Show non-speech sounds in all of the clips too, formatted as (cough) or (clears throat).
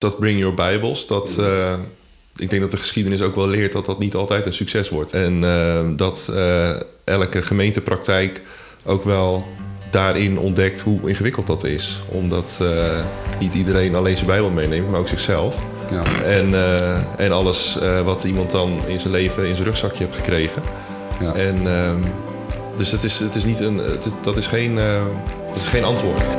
dat Bring Your Bibles, dat, uh, ik denk dat de geschiedenis ook wel leert dat dat niet altijd een succes wordt. En uh, dat uh, elke gemeentepraktijk ook wel daarin ontdekt hoe ingewikkeld dat is. Omdat niet iedereen alleen zijn Bijbel meeneemt, maar ook zichzelf. Ja. En, en alles wat iemand dan in zijn leven in zijn rugzakje heeft gekregen. Ja. En, ehm, dus het is, het is niet een, het, dat, is geen, dat is geen antwoord.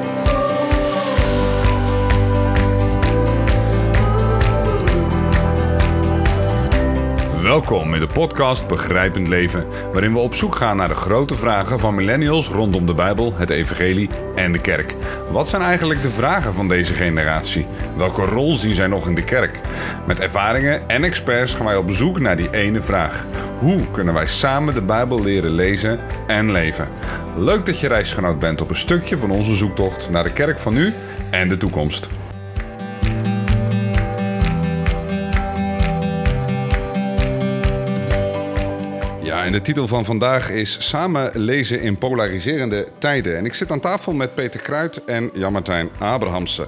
Welkom in de podcast Begrijpend Leven, waarin we op zoek gaan naar de grote vragen van millennials rondom de Bijbel, het Evangelie en de kerk. Wat zijn eigenlijk de vragen van deze generatie? Welke rol zien zij nog in de kerk? Met ervaringen en experts gaan wij op zoek naar die ene vraag. Hoe kunnen wij samen de Bijbel leren lezen en leven? Leuk dat je reisgenoot bent op een stukje van onze zoektocht naar de kerk van nu en de toekomst. De titel van vandaag is Samen lezen in polariserende tijden. En ik zit aan tafel met Peter Kruid en Jan-Martijn Abrahamsen.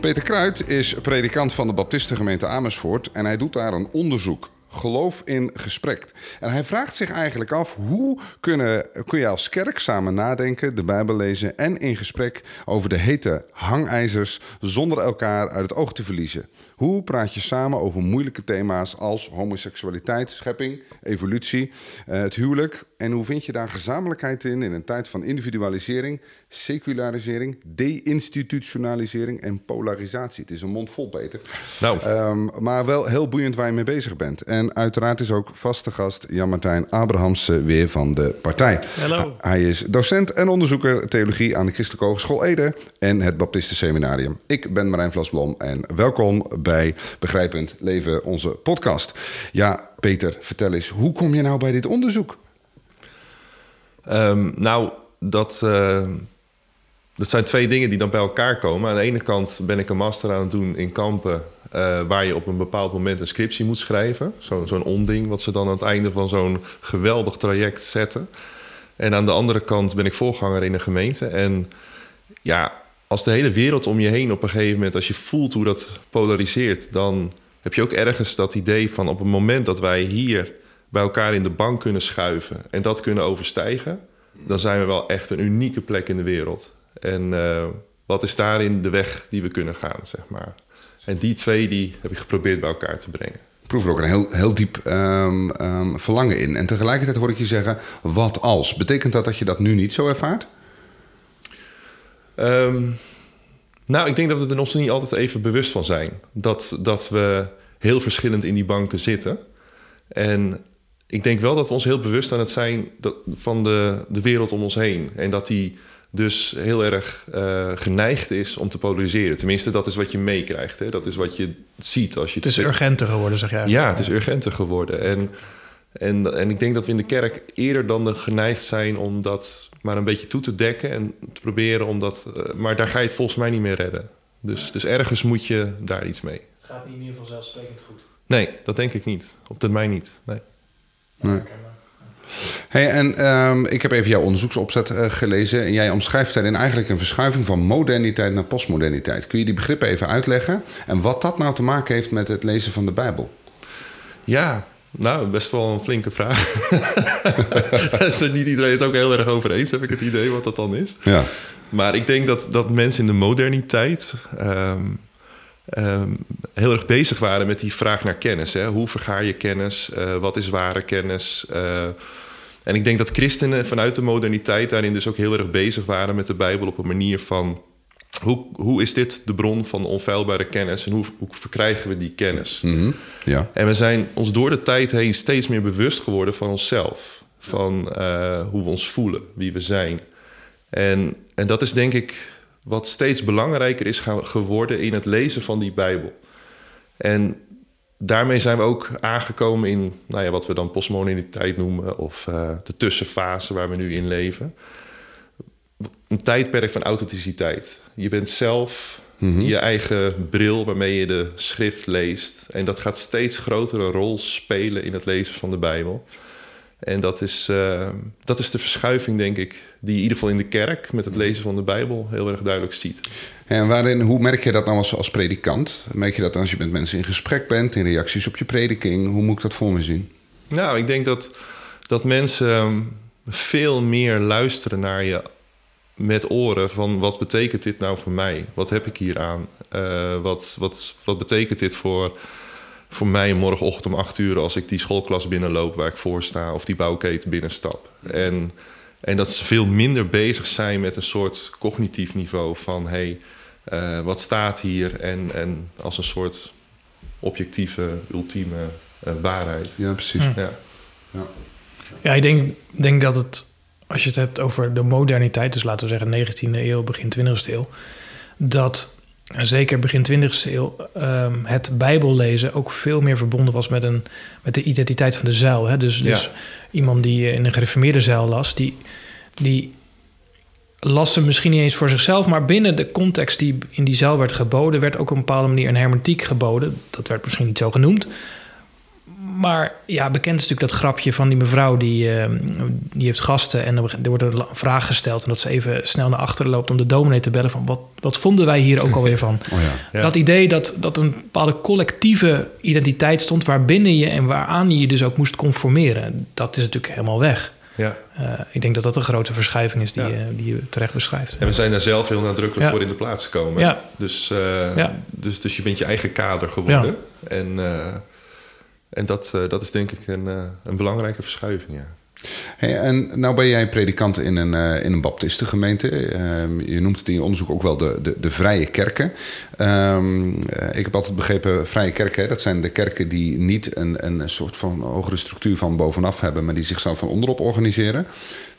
Peter Kruid is predikant van de Baptistengemeente Amersfoort en hij doet daar een onderzoek geloof in gesprek. En hij vraagt zich eigenlijk af hoe kunnen, kun je als kerk samen nadenken, de Bijbel lezen en in gesprek over de hete hangijzers zonder elkaar uit het oog te verliezen. Hoe praat je samen over moeilijke thema's als homoseksualiteit, schepping, evolutie, eh, het huwelijk? En hoe vind je daar gezamenlijkheid in in een tijd van individualisering, secularisering, deinstitutionalisering en polarisatie? Het is een mond vol, Peter. Nou. Um, maar wel heel boeiend waar je mee bezig bent. En uiteraard is ook vaste gast Jan-Martijn Abrahamsen weer van de partij. Hallo. Hij is docent en onderzoeker theologie aan de Christelijke Hogeschool Ede en het Baptistenseminarium. Ik ben Marijn Vlasblom en welkom bij Begrijpend Leven, onze podcast. Ja, Peter, vertel eens, hoe kom je nou bij dit onderzoek? Um, nou, dat, uh, dat zijn twee dingen die dan bij elkaar komen. Aan de ene kant ben ik een master aan het doen in kampen... Uh, waar je op een bepaald moment een scriptie moet schrijven. Zo'n zo onding wat ze dan aan het einde van zo'n geweldig traject zetten. En aan de andere kant ben ik voorganger in een gemeente. En ja, als de hele wereld om je heen op een gegeven moment, als je voelt hoe dat polariseert, dan heb je ook ergens dat idee van op het moment dat wij hier bij elkaar in de bank kunnen schuiven en dat kunnen overstijgen, dan zijn we wel echt een unieke plek in de wereld. En uh, wat is daarin de weg die we kunnen gaan, zeg maar. En die twee die heb ik geprobeerd bij elkaar te brengen. Ik proef er ook een heel, heel diep um, um, verlangen in. En tegelijkertijd hoor ik je zeggen, wat als? Betekent dat dat je dat nu niet zo ervaart? Um, nou, ik denk dat we er ons niet altijd even bewust van zijn. Dat, dat we heel verschillend in die banken zitten. En ik denk wel dat we ons heel bewust aan het zijn dat, van de, de wereld om ons heen. En dat die dus heel erg uh, geneigd is om te polariseren. Tenminste, dat is wat je meekrijgt. Dat is wat je ziet als je... Het is urgenter geworden, zeg jij. Ja, het is urgenter geworden. En, en, en ik denk dat we in de kerk eerder dan geneigd zijn om dat maar een beetje toe te dekken en te proberen om dat. Uh, maar daar ga je het volgens mij niet meer redden. Dus, dus ergens moet je daar iets mee. Het gaat niet meer vanzelfsprekend goed. Nee, dat denk ik niet. Op termijn niet. Nee. nee. Hey, en um, ik heb even jouw onderzoeksopzet uh, gelezen. En jij omschrijft daarin eigenlijk een verschuiving van moderniteit naar postmoderniteit. Kun je die begrippen even uitleggen? En wat dat nou te maken heeft met het lezen van de Bijbel? Ja, nou, best wel een flinke vraag. (laughs) Is niet iedereen het ook heel erg over eens, heb ik het idee wat dat dan is. Ja. Maar ik denk dat, dat mensen in de moderniteit um, um, heel erg bezig waren met die vraag naar kennis. Hè? Hoe vergaar je kennis? Uh, wat is ware kennis? Uh, en ik denk dat christenen vanuit de moderniteit daarin dus ook heel erg bezig waren met de Bijbel op een manier van hoe, hoe is dit de bron van onfeilbare kennis en hoe, hoe verkrijgen we die kennis? Mm -hmm. ja. En we zijn ons door de tijd heen steeds meer bewust geworden van onszelf, van uh, hoe we ons voelen, wie we zijn. En, en dat is denk ik wat steeds belangrijker is geworden in het lezen van die Bijbel. En daarmee zijn we ook aangekomen in nou ja, wat we dan postmoderniteit noemen, of uh, de tussenfase waar we nu in leven een tijdperk van authenticiteit. Je bent zelf mm -hmm. je eigen bril waarmee je de schrift leest. En dat gaat steeds grotere rol spelen in het lezen van de Bijbel. En dat is, uh, dat is de verschuiving, denk ik, die in ieder geval in de kerk met het lezen van de Bijbel heel erg duidelijk ziet. En waarin, hoe merk je dat nou als, als predikant? Merk je dat als je met mensen in gesprek bent, in reacties op je prediking? Hoe moet ik dat voor me zien? Nou, ik denk dat, dat mensen veel meer luisteren naar je met oren van wat betekent dit nou voor mij? Wat heb ik hier aan? Uh, wat, wat, wat betekent dit voor, voor mij morgenochtend om acht uur als ik die schoolklas binnenloop waar ik voor sta of die bouwketen binnenstap? En, en dat ze veel minder bezig zijn met een soort cognitief niveau van hey, uh, wat staat hier? En, en als een soort objectieve, ultieme uh, waarheid. Ja, precies. Hm. Ja. Ja. ja, ik denk, denk dat het als je het hebt over de moderniteit, dus laten we zeggen 19e eeuw, begin 20e eeuw, dat zeker begin 20e eeuw um, het Bijbellezen ook veel meer verbonden was met, een, met de identiteit van de zuil. Hè? Dus, dus iemand die in een gereformeerde zuil las, die, die las ze misschien niet eens voor zichzelf, maar binnen de context die in die zuil werd geboden, werd ook op een bepaalde manier een hermetiek geboden. Dat werd misschien niet zo genoemd, maar ja, bekend is natuurlijk dat grapje van die mevrouw die, uh, die heeft gasten en er wordt een vraag gesteld en dat ze even snel naar achteren loopt om de dominee te bellen van wat, wat vonden wij hier ook alweer van? (laughs) Oh ja. Dat idee dat, dat een bepaalde collectieve identiteit stond waarbinnen je en waaraan je je dus ook moest conformeren, dat is natuurlijk helemaal weg. Ja. Uh, ik denk dat dat een grote verschuiving is die, ja. uh, die je terecht beschrijft. En we zijn daar zelf heel nadrukkelijk voor in de plaats gekomen. Ja. Dus, uh, dus, dus je bent je eigen kader geworden. En en dat, uh, dat is denk ik een, uh, een belangrijke verschuiving, ja. Hey, en nou ben jij predikant in een, uh, in een baptistengemeente. Uh, je noemt het in je onderzoek ook wel de, de, de vrije kerken. Um, ik heb altijd begrepen, vrije kerken, dat zijn de kerken die niet een, een soort van hogere structuur van bovenaf hebben, maar die zichzelf van onderop organiseren.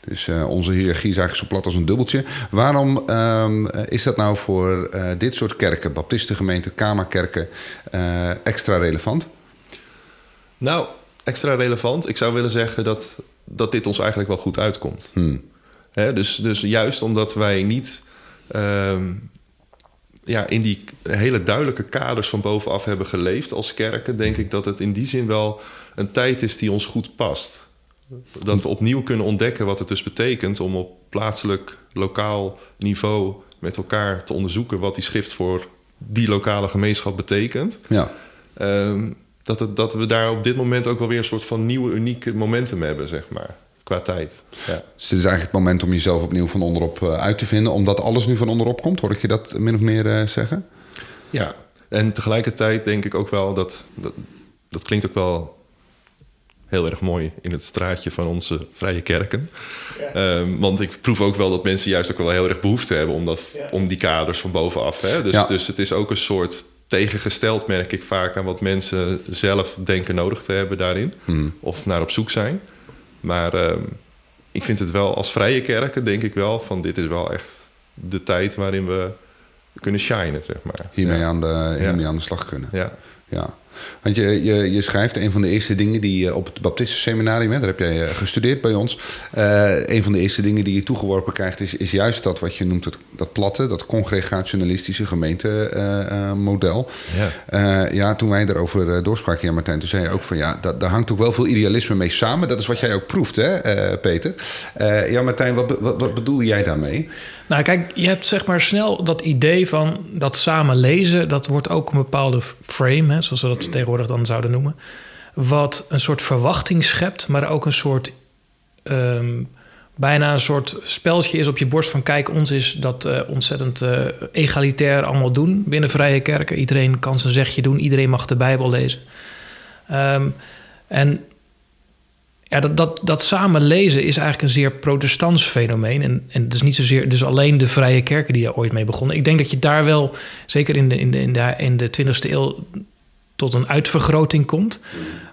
Dus onze hiërarchie is eigenlijk zo plat als een dubbeltje. Waarom um, is dat nou voor dit soort kerken, baptistengemeenten, kamerkerken, extra relevant? Nou, extra relevant. Ik zou willen zeggen dat, dat dit ons eigenlijk wel goed uitkomt. Hmm. dus, dus juist omdat wij niet ehm, ja, in die hele duidelijke kaders van bovenaf hebben geleefd als kerken, denk ik dat het in die zin wel een tijd is die ons goed past. Dat we opnieuw kunnen ontdekken wat het dus betekent om op plaatselijk, lokaal niveau met elkaar te onderzoeken wat die schrift voor die lokale gemeenschap betekent. Ja. Ehm, dat, het, dat we daar op dit moment ook wel weer een soort van nieuwe, unieke momentum hebben, zeg maar. Qua tijd. Ja. Dus dit is eigenlijk het moment om jezelf opnieuw van onderop uh, uit te vinden, omdat alles nu van onderop komt. Hoor ik je dat min of meer uh, zeggen? Ja, en tegelijkertijd denk ik ook wel dat, dat. Dat klinkt ook wel heel erg mooi in het straatje van onze vrije kerken. Ja. Um, want ik proef ook wel dat mensen juist ook wel heel erg behoefte hebben om, dat, ja. om die kaders van bovenaf. Hè? Dus, ja. dus het is ook een soort tegengesteld, merk ik vaak aan wat mensen zelf denken nodig te hebben daarin. Hmm. Of naar op zoek zijn. Maar uh, ik vind het wel als vrije kerken, denk ik wel, van dit is wel echt de tijd waarin we kunnen shinen, zeg maar. Hiermee, ja. aan, de, hiermee ja. aan de slag kunnen. Ja. ja. Want je, je, je schrijft een van de eerste dingen die op het Baptistenseminarium, daar heb jij gestudeerd bij ons. Uh, een van de eerste dingen die je toegeworpen krijgt, is, is juist dat wat je noemt het, dat platte, dat congregationalistische gemeentemodel. Ja. Uh, ja, toen wij daarover doorspraken, ja, Martijn, toen zei je ook van ja, dat, daar hangt ook wel veel idealisme mee samen. Dat is wat jij ook proeft, hè, Peter? ja, Martijn, wat, wat, wat bedoelde jij daarmee? Nou, kijk, je hebt zeg maar snel dat idee van dat samen lezen, dat wordt ook een bepaalde frame, hè, zoals we dat tegenwoordig dan zouden noemen. Wat een soort verwachting schept, maar ook een soort. Um, bijna een soort speltje is op je borst van kijk, ons is dat uh, ontzettend uh, egalitair allemaal doen binnen vrije kerken. Iedereen kan zijn zegje doen, iedereen mag de Bijbel lezen. Um, en ja, dat, dat, dat samen lezen is eigenlijk een zeer protestants fenomeen. En, en het is niet zozeer dus alleen de vrije kerken die daar ooit mee begonnen. Ik denk dat je daar wel, zeker in de, in de, in de, in de 20e eeuw, tot een uitvergroting komt.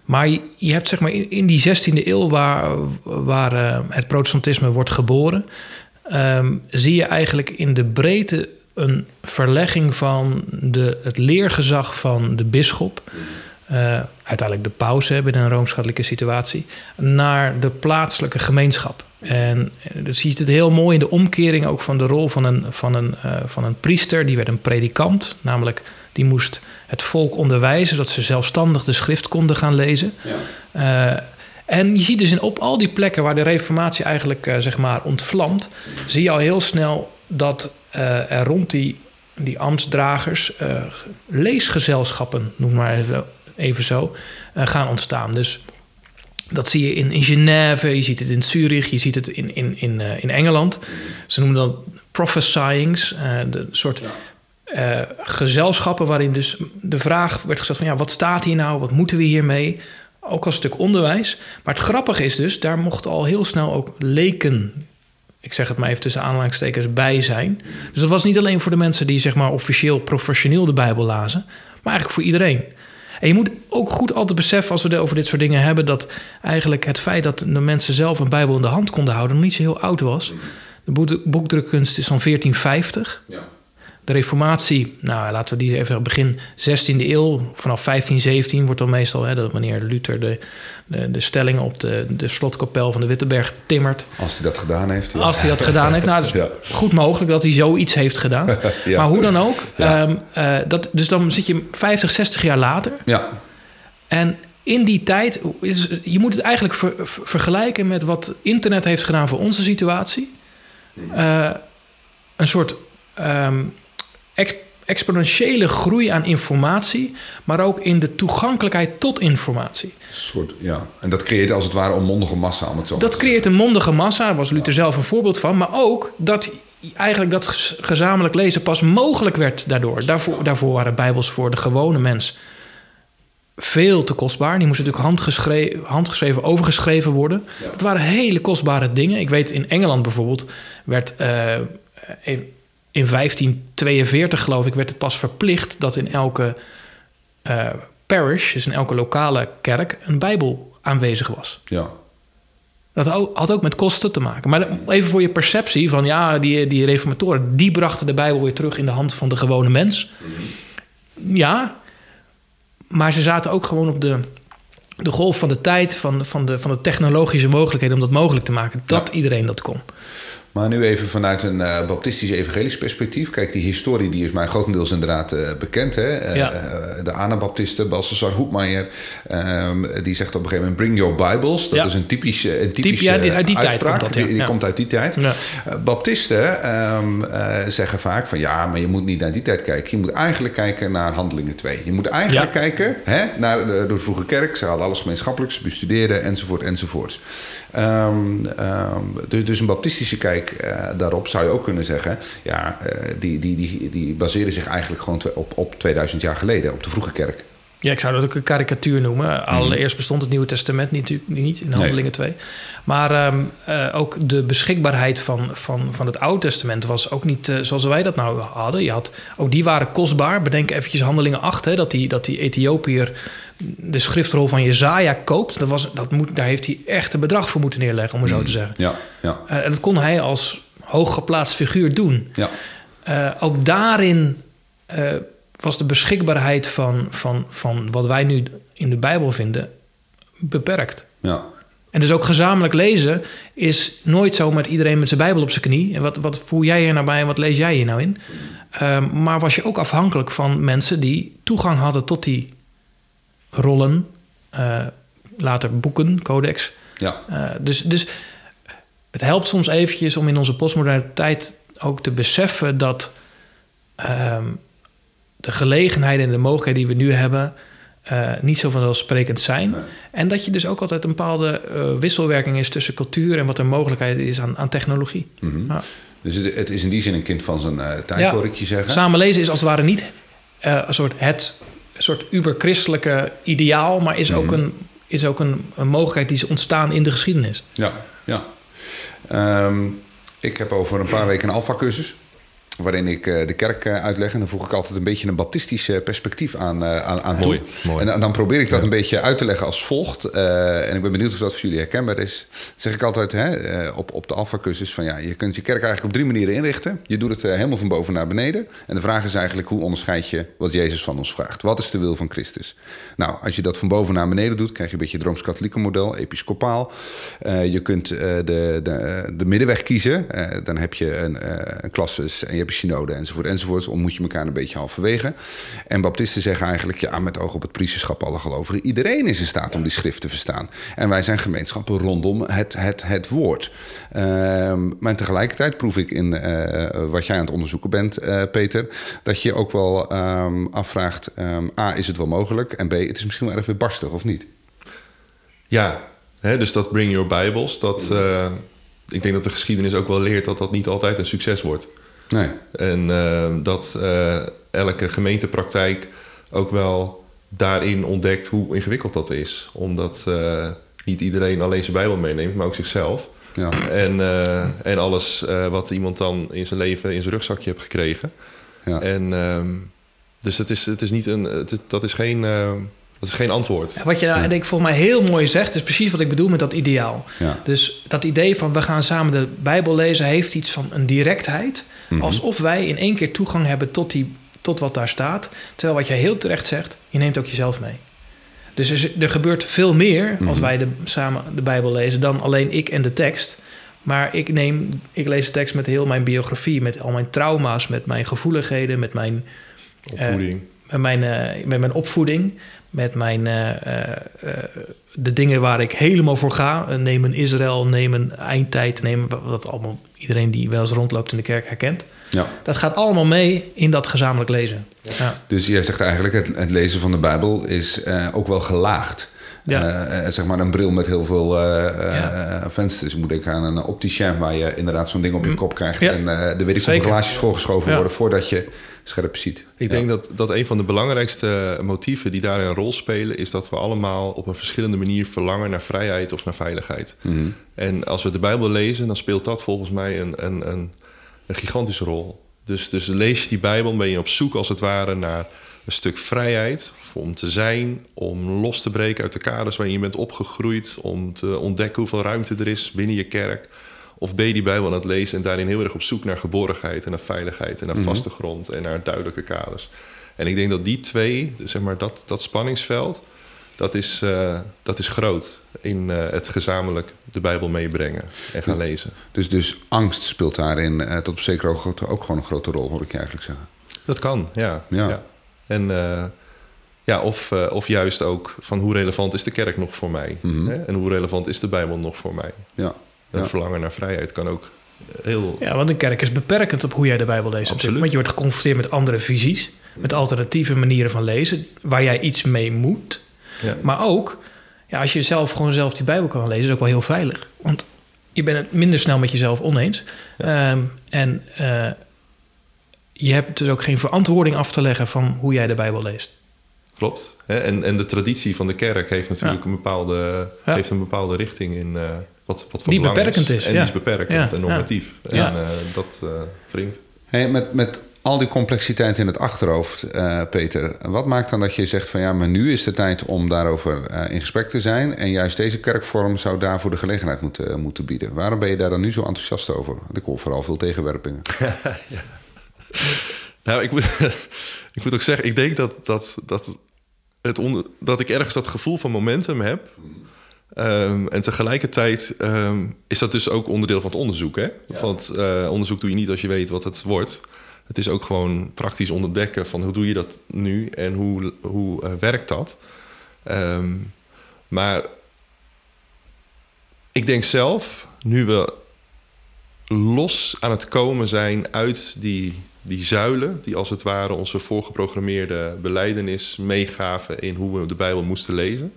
Maar je, hebt zeg maar in, die 16e eeuw, waar, waar uh, het protestantisme wordt geboren, um, zie je eigenlijk in de breedte een verlegging van de, het leergezag van de bisschop. Uh, uiteindelijk de paus binnen een rooms-katholieke situatie, naar de plaatselijke gemeenschap. En eh, dus je ziet het heel mooi in de omkering ook van de rol van een, van een, uh, van een priester. Die werd een predikant, namelijk die moest het volk onderwijzen dat ze zelfstandig de schrift konden gaan lezen. Ja. Uh, En je ziet dus in, op al die plekken waar de reformatie eigenlijk uh, zeg maar ontvlamt, zie je al heel snel dat uh, er rond die, die ambtsdragers leesgezelschappen, noem maar even, even zo, gaan ontstaan. Dus dat zie je in, in Genève, je ziet het in Zurich, je ziet het in, in, in, in Engeland. Ze noemen dat prophesyings, de soort gezelschappen waarin dus de vraag werd gesteld van ja, wat staat hier nou, wat moeten we hiermee? ook als stuk onderwijs. Maar het grappige is dus, daar mochten al heel snel ook leken, ik zeg het maar even tussen aanhalingstekens, bij zijn. Dus dat was niet alleen voor de mensen die zeg maar officieel, professioneel de Bijbel lazen, maar eigenlijk voor iedereen. En je moet ook goed altijd beseffen, als we het over dit soort dingen hebben, dat eigenlijk het feit dat de mensen zelf een Bijbel in de hand konden houden, nog niet zo heel oud was. De boekdrukkunst is van 1450. Ja. De reformatie, nou laten we die even begin 16e eeuw, vanaf 1517 wordt dan meestal, hè, dat wanneer Luther de, de, de stellingen op de, de slotkapel van de Wittenberg timmert. Als hij dat gedaan heeft. Ja. Als hij dat gedaan heeft. Nou, het is (laughs) goed mogelijk dat hij zoiets heeft gedaan. (laughs) Maar hoe dan ook. Um, uh, dat, dus dan zit je 50, 60 jaar later. Ja. En in die tijd, is, je moet het eigenlijk ver, vergelijken met wat internet heeft gedaan voor onze situatie. Uh, een soort um, exponentiële groei aan informatie, maar ook in de toegankelijkheid tot informatie. Soort, ja. En dat creëert als het ware een mondige massa, om het zo Dat creëert een mondige massa, daar was Luther zelf een voorbeeld van, maar ook dat eigenlijk dat gezamenlijk lezen pas mogelijk werd daardoor. Daarvoor, daarvoor waren bijbels voor de gewone mens veel te kostbaar. Die moesten natuurlijk handgeschreven, handgeschreven overgeschreven worden. Ja. Het waren hele kostbare dingen. Ik weet in Engeland bijvoorbeeld werd... Uh, in 1542, geloof ik, werd het pas verplicht dat in elke uh, parish, dus in elke lokale kerk, een Bijbel aanwezig was. Ja. Dat had ook met kosten te maken. Maar even voor je perceptie van ja, die, die reformatoren, die brachten de Bijbel weer terug in de hand van de gewone mens. Ja, maar ze zaten ook gewoon op de, de golf van de tijd, van, van, de, van de technologische mogelijkheden om dat mogelijk te maken. Dat iedereen dat kon. Maar nu even vanuit een uh, baptistisch evangelisch perspectief. Kijk, die historie die is mij grotendeels inderdaad uh, bekend. Hè? Uh, ja. de Anabaptisten, Balthasar Hoekmaier, ehm, die zegt op een gegeven moment... bring your Bibles. Dat is een typische, een typische Typ, ja, uit die uitspraak. Tijd komt dat, die, die komt uit die tijd. Baptisten um, zeggen vaak van... ja, maar je moet niet naar die tijd kijken. Je moet eigenlijk kijken naar Handelingen 2. Je moet eigenlijk kijken hè, naar de, de vroege kerk. Ze hadden alles gemeenschappelijks, bestudeerden, enzovoort, enzovoort. Um, dus, dus een baptistische kijk uh, daarop zou je ook kunnen zeggen... ja, uh, die, die, die, die baseren zich eigenlijk gewoon op, op 2000 jaar geleden, op de vroege kerk. Ja, ik zou dat ook een karikatuur noemen. Mhm. Allereerst bestond het Nieuwe Testament natuurlijk niet in Handelingen nee. 2. Maar um, uh, ook de beschikbaarheid van, van, van het Oude Testament was ook niet uh, zoals wij dat nou hadden. Je had, ook die waren kostbaar. Bedenk eventjes Handelingen 8, hè, dat, die, dat die Ethiopiër de schriftrol van Jezaja koopt. Dat was, dat moet, daar heeft hij echt een bedrag voor moeten neerleggen, om het mm. zo te zeggen. Ja, ja. Uh, en dat kon hij als hooggeplaatst figuur doen. Ja. ook daarin was de beschikbaarheid van, van, van wat wij nu in de Bijbel vinden beperkt. Ja. En dus ook gezamenlijk lezen is nooit zo met iedereen met zijn Bijbel op zijn knie. En wat, wat voel jij hier nou bij en wat lees jij hier nou in? Maar was je ook afhankelijk van mensen die toegang hadden tot die rollen, uh, later boeken, codex. Ja. Uh, dus, dus het helpt soms eventjes om in onze postmoderne tijd ook te beseffen dat um, de gelegenheden en de mogelijkheden die we nu hebben uh, niet zo vanzelfsprekend zijn. En dat je dus ook altijd een bepaalde uh, wisselwerking is tussen cultuur en wat er mogelijkheid is aan, aan technologie. Mm -hmm. ja. Dus het, het, is in die zin een kind van zijn uh, tijd, ja. hoor ik je zeggen. Samenlezen is als het ware niet een soort het soort uberchristelijke ideaal, maar is mm ook, een, is ook een, een, mogelijkheid die is ontstaan in de geschiedenis. Ja, ja. Um, ik heb over een paar weken een alfa-cursus waarin ik uh, de kerk uh, uitleg. En dan voeg ik altijd een beetje een baptistisch uh, perspectief aan, aan, aan toe. Mooi, En dan probeer ik dat ja. een beetje uit te leggen als volgt. en ik ben benieuwd of dat voor jullie herkenbaar is. Dan zeg ik altijd hè, op, op de Alpha-cursus van ja, je kunt je kerk eigenlijk op drie manieren inrichten. Je doet het helemaal van boven naar beneden. En de vraag is eigenlijk hoe onderscheid je wat Jezus van ons vraagt? Wat is de wil van Christus? Nou, als je dat van boven naar beneden doet, krijg je een beetje het Rooms-Katholieke model, episcopaal. je kunt de, de, de middenweg kiezen. dan heb je een, een klassus en je heb je synode enzovoort enzovoort. Ontmoet je elkaar een beetje halverwege. En baptisten zeggen eigenlijk, ja, met oog op het priesterschap alle gelovigen. Iedereen is in staat om die schrift te verstaan. En wij zijn gemeenschappen rondom het, het, het woord. Ehm, maar tegelijkertijd proef ik in uh, wat jij aan het onderzoeken bent, uh, Peter, dat je ook wel um, afvraagt: um, A, is het wel mogelijk? En B, het is misschien wel erg weer barstig, of niet? Ja, hè, dus dat Bring Your Bibles, dat, uh, ik denk dat de geschiedenis ook wel leert dat dat niet altijd een succes wordt. Nee. En dat elke gemeentepraktijk ook wel daarin ontdekt hoe ingewikkeld dat is. Omdat niet iedereen alleen zijn Bijbel meeneemt, maar ook zichzelf. Ja. En, uh, en alles uh, wat iemand dan in zijn leven in zijn rugzakje heeft gekregen. Ja. En uh, dus het is, het is niet een, het, dat is geen. Uh, dat is geen antwoord. Wat je nou, ja. denk volgens mij heel mooi zegt, is precies wat ik bedoel met dat ideaal. Ja. Dus dat idee van we gaan samen de Bijbel lezen, heeft iets van een directheid. Mm -hmm. Alsof wij in één keer toegang hebben tot, die, tot wat daar staat. Terwijl wat jij heel terecht zegt, je neemt ook jezelf mee. Dus er, er gebeurt veel meer als Mhm. wij de, samen de Bijbel lezen dan alleen ik en de tekst. Maar ik, neem, ik lees de tekst met heel mijn biografie, met al mijn trauma's, met mijn gevoeligheden, met mijn opvoeding. Uh, met, mijn, uh, met mijn opvoeding, met mijn, uh, de dingen waar ik helemaal voor ga. neem een Israël, neem een eindtijd, neem wat allemaal iedereen die wel eens rondloopt in de kerk herkent. Ja. Dat gaat allemaal mee in dat gezamenlijk lezen. Ja. Dus jij zegt eigenlijk, het, het, lezen van de Bijbel is uh, ook wel gelaagd. Ja. Uh, zeg maar een bril met heel veel uh, ja. vensters. Ik moet denken aan een opticien waar je inderdaad zo'n ding op je kop krijgt. Ja. En er weet ik hoeveel glaasjes voorgeschoven worden voordat je scherp ziet. Ik denk dat, dat een van de belangrijkste motieven die daarin een rol spelen... is dat we allemaal op een verschillende manier verlangen naar vrijheid of naar veiligheid. Mm -hmm. En als we de Bijbel lezen, dan speelt dat volgens mij een, een, een, een gigantische rol. Dus, dus lees je die Bijbel, ben je op zoek als het ware naar een stuk vrijheid. Om te zijn, om los te breken uit de kaders waarin je bent opgegroeid. Om te ontdekken hoeveel ruimte er is binnen je kerk. Of ben je die Bijbel aan het lezen en daarin heel erg op zoek naar geborgenheid en naar veiligheid en naar Mhm. vaste grond en naar duidelijke kaders. En ik denk dat die twee, zeg maar dat, dat spanningsveld, dat is, uh, dat is groot in uh, het gezamenlijk de Bijbel meebrengen en gaan lezen. Dus, dus angst speelt daarin uh, tot op zekere hoogte ook gewoon een grote rol, hoor ik je eigenlijk zeggen. Dat kan, ja. Ja. ja. En ja, of, of juist ook van hoe relevant is de kerk nog voor mij? Mhm. Hè? En hoe relevant is de Bijbel nog voor mij? Ja. Een Ja. verlangen naar vrijheid kan ook heel... Ja, want een kerk is beperkend op hoe jij de Bijbel leest. Absoluut. Want je wordt geconfronteerd met andere visies, met alternatieve manieren van lezen, waar jij iets mee moet. Ja. Maar ook, ja, als je zelf gewoon zelf die Bijbel kan lezen, is ook wel heel veilig. Want je bent het minder snel met jezelf oneens. Ehm, en eh, je hebt dus ook geen verantwoording af te leggen van hoe jij de Bijbel leest. Klopt. En, en de traditie van de kerk heeft natuurlijk Ja. een, bepaalde, heeft een bepaalde richting in uh, wat, wat van Die belang beperkend is, En ja. die is beperkend Ja, en normatief. ja. En uh, dat uh, wringt. Hey, met, met al die complexiteit in het achterhoofd, eh, Peter, wat maakt dan dat je zegt van ja, maar nu is de tijd om daarover eh, in gesprek te zijn en juist deze kerkvorm zou daarvoor de gelegenheid moeten, moeten bieden? Waarom ben je daar dan nu zo enthousiast over? Want ik hoor vooral veel tegenwerpingen. (laughs) Nou, ik moet, (laughs) ik moet ook zeggen, ik denk dat, dat, dat, het onder, dat ik ergens dat gevoel van momentum heb. Um, en tegelijkertijd um, is dat dus ook onderdeel van het onderzoek. Hè? Ja. Want uh, onderzoek doe je niet als je weet wat het wordt. Het is ook gewoon praktisch ontdekken van hoe doe je dat nu en hoe, hoe uh, werkt dat. Um, maar ik denk zelf, nu we los aan het komen zijn uit die, die zuilen, die als het ware onze voorgeprogrammeerde beleidenis meegaven in hoe we de Bijbel moesten lezen,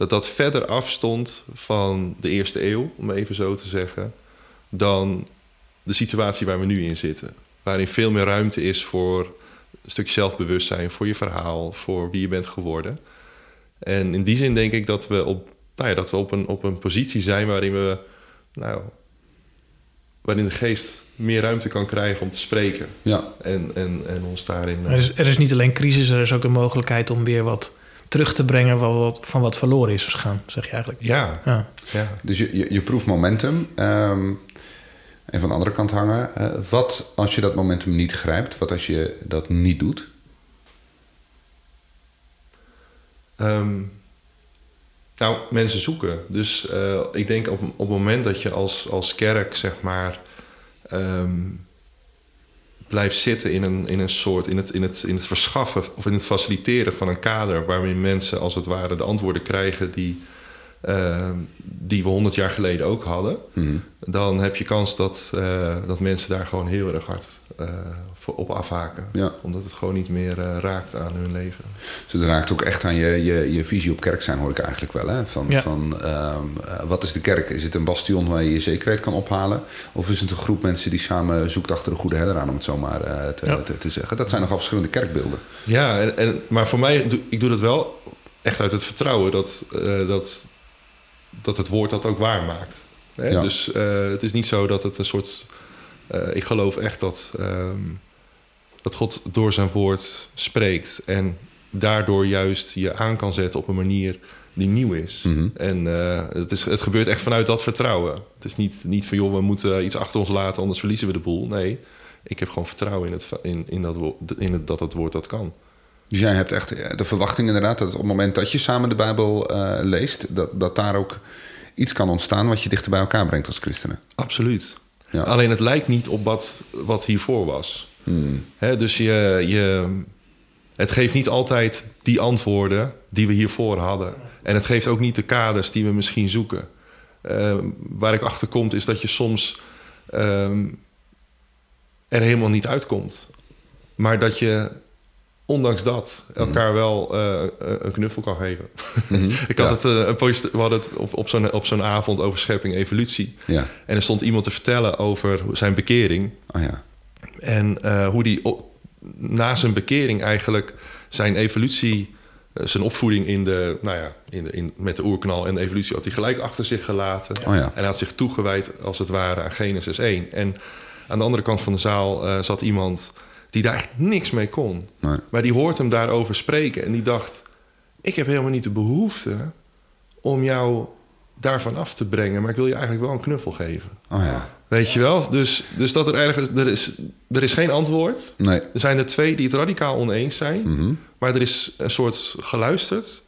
dat dat verder afstond van de eerste eeuw, om even zo te zeggen, dan de situatie waar we nu in zitten. Waarin veel meer ruimte is voor een stukje zelfbewustzijn, voor je verhaal, voor wie je bent geworden. En in die zin denk ik dat we op, nou ja, dat we op, een, op een positie zijn waarin we, nou, waarin de geest meer ruimte kan krijgen om te spreken. Ja. En, en, en ons daarin. Er is, er is niet alleen crisis, er is ook de mogelijkheid om weer wat terug te brengen van wat, van wat verloren is gegaan, zeg je eigenlijk. Ja. ja. ja. Dus je, je, je proeft momentum. Um, en van de andere kant hangen. Uh, wat als je dat momentum niet grijpt? Wat als je dat niet doet? Um, nou, mensen zoeken. Dus uh, ik denk op, op het moment dat je als, als kerk, zeg maar, um, blijft zitten in een, in een soort, in het, in, het, in het verschaffen of in het faciliteren van een kader waarin mensen als het ware de antwoorden krijgen die, uh, die we honderd jaar geleden ook hadden, Mhm. dan heb je kans dat, uh, dat mensen daar gewoon heel erg hard uh, op afhaken. Ja. Omdat het gewoon niet meer uh, raakt aan hun leven. Dus het raakt ook echt aan je, je, je visie op kerk zijn, hoor ik eigenlijk wel. Hè? Van, Ja. van um, wat is de kerk? Is het een bastion waar je je zekerheid kan ophalen? Of is het een groep mensen die samen zoekt achter de goede herder aan, om het zo maar uh, te, Ja. te, te, zeggen? Dat zijn nogal verschillende kerkbeelden. Ja, en, en, maar voor mij, doe, ik doe dat wel echt uit het vertrouwen dat, uh, dat, dat het woord dat ook waar maakt. Hè? Ja. Dus uh, het is niet zo dat het een soort. Uh, ik geloof echt dat, um, dat God door zijn woord spreekt en daardoor juist je aan kan zetten op een manier die nieuw is. Mhm. En uh, het, is, het gebeurt echt vanuit dat vertrouwen. Het is niet, niet van joh, we moeten iets achter ons laten, anders verliezen we de boel. Nee, ik heb gewoon vertrouwen in, het, in, in, dat, in het, dat het woord dat kan. Dus jij hebt echt de verwachting inderdaad dat op het moment dat je samen de Bijbel uh, leest, dat, dat daar ook iets kan ontstaan wat je dichter bij elkaar brengt als christenen. Absoluut. Ja. Alleen het lijkt niet op wat, wat hiervoor was. Hmm. Hè, dus je, je, het geeft niet altijd die antwoorden die we hiervoor hadden. En het geeft ook niet de kaders die we misschien zoeken. Uh, waar ik achter kom is dat je soms um, er helemaal niet uitkomt. Maar dat je ondanks dat elkaar wel uh, een knuffel kan geven. Mhm. (laughs) ik had het, uh, een post, we hadden het op, op zo'n op zo'n avond over schepping evolutie. Ja. En er stond iemand te vertellen over zijn bekering. Oh ja. En uh, hoe die op, na zijn bekering eigenlijk zijn evolutie, zijn opvoeding in de, nou ja, in de, in, met de oerknal en de evolutie had hij gelijk achter zich gelaten. Oh ja. En hij had zich toegewijd als het ware aan Genesis 1. En aan de andere kant van de zaal zat iemand die daar echt niks mee kon. Nee. Maar die hoort hem daarover spreken en die dacht: ik heb helemaal niet de behoefte om jou daarvan af te brengen, maar ik wil je eigenlijk wel een knuffel geven. Oh ja. Weet je wel? Dus, dus dat er ergens. Er is, er is geen antwoord. Nee. Er zijn er twee die het radicaal oneens zijn. Mm -hmm. Maar er is een soort geluisterd.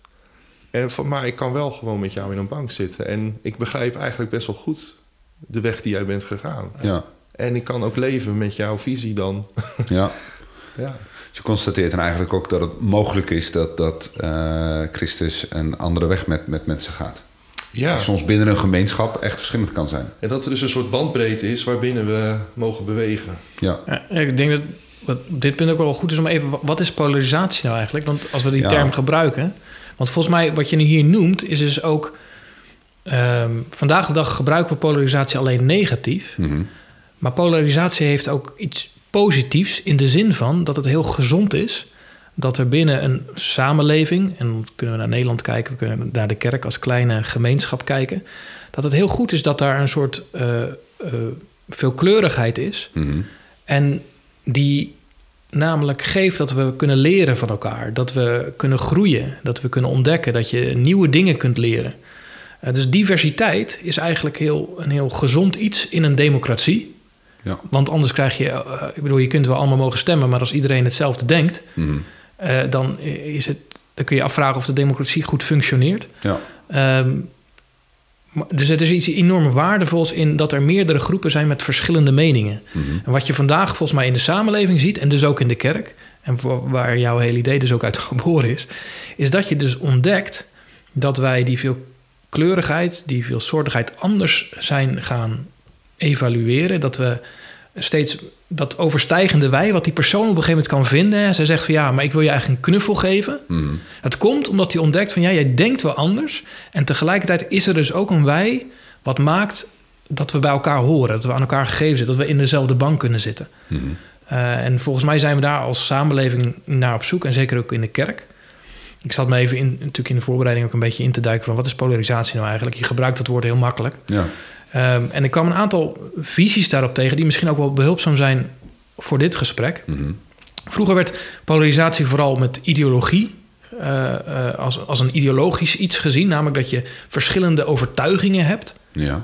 En van, maar ik kan wel gewoon met jou in een bank zitten. En ik begrijp eigenlijk best wel goed de weg die jij bent gegaan. Ja. En ik kan ook leven met jouw visie dan. Ja. (laughs) ja. Dus je constateert dan eigenlijk ook dat het mogelijk is dat, dat uh, Christus een andere weg met, met mensen gaat. Ja. Soms binnen een gemeenschap echt verschillend kan zijn. En dat er dus een soort bandbreedte is waarbinnen we mogen bewegen. Ja. ja ik denk dat wat op dit punt ook wel goed is om even... wat is polarisatie nou eigenlijk? Want als we die Ja. term gebruiken... want volgens mij wat je nu hier noemt is dus ook... Um, vandaag de dag gebruiken we polarisatie alleen negatief. Mm -hmm. Maar polarisatie heeft ook iets positiefs in de zin van dat het heel gezond is dat er binnen een samenleving, en dan kunnen we naar Nederland kijken, we kunnen naar de kerk als kleine gemeenschap kijken, dat het heel goed is dat daar een soort uh, uh, veelkleurigheid is. Mm -hmm. En die namelijk geeft dat we kunnen leren van elkaar, dat we kunnen groeien, dat we kunnen ontdekken, dat je nieuwe dingen kunt leren. Uh, dus diversiteit is eigenlijk heel, een heel gezond iets in een democratie. Ja. Want anders krijg je, uh, ik bedoel, je kunt wel allemaal mogen stemmen, maar als iedereen hetzelfde denkt, mm -hmm. uh, dan, is het, dan kun je afvragen of de democratie goed functioneert. Ja. Um, dus het is iets enorm waardevols in dat er meerdere groepen zijn met verschillende meningen. Mm -hmm. En wat je vandaag volgens mij in de samenleving ziet, en dus ook in de kerk, en waar jouw hele idee dus ook uit (laughs) geboren is, is dat je dus ontdekt dat wij die veelkleurigheid, die veelsoortigheid anders zijn gaan evalueren. Dat we steeds dat overstijgende wij, wat die persoon op een gegeven moment kan vinden. Zij zegt van ja, maar ik wil je eigenlijk een knuffel geven. Mm. Het komt omdat hij ontdekt van ja, jij denkt wel anders. En tegelijkertijd is er dus ook een wij wat maakt dat we bij elkaar horen. Dat we aan elkaar gegeven zitten. Dat we in dezelfde bank kunnen zitten. Mm. Uh, en volgens mij zijn we daar als samenleving naar op zoek. En zeker ook in de kerk. Ik zat me even in, natuurlijk in de voorbereiding ook een beetje in te duiken van wat is polarisatie nou eigenlijk? Je gebruikt dat woord heel makkelijk. Ja. Um, en ik kwam een aantal visies daarop tegen die misschien ook wel behulpzaam zijn voor dit gesprek. Mm -hmm. Vroeger werd polarisatie vooral met ideologie, uh, uh, als, als een ideologisch iets gezien, namelijk dat je verschillende overtuigingen hebt. Ja.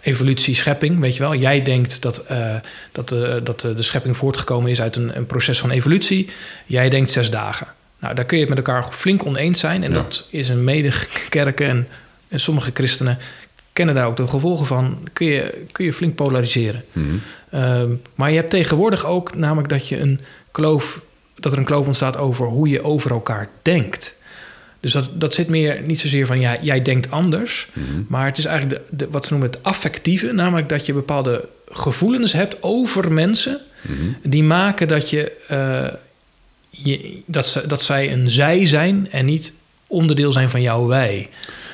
Evolutie, schepping, weet je wel. Jij denkt dat, uh, dat, dat de schepping voortgekomen is uit een, een, proces van evolutie. Jij denkt zes dagen. Nou, daar kun je het met elkaar flink oneens zijn. En Ja. dat is een medekerken en, en sommige christenen kennen daar ook de gevolgen van, kun je, kun je flink polariseren. Mhm. Ehm, maar je hebt tegenwoordig ook namelijk dat je een kloof, dat er een kloof ontstaat over hoe je over elkaar denkt. Dus dat, dat zit meer niet zozeer van ja, jij denkt anders. Mhm. Maar het is eigenlijk de, de, wat ze noemen het affectieve. Namelijk dat je bepaalde gevoelens hebt over mensen. Mhm. Die maken dat je, uh, je dat, ze, dat zij een zij zijn en niet onderdeel zijn van jouw wij.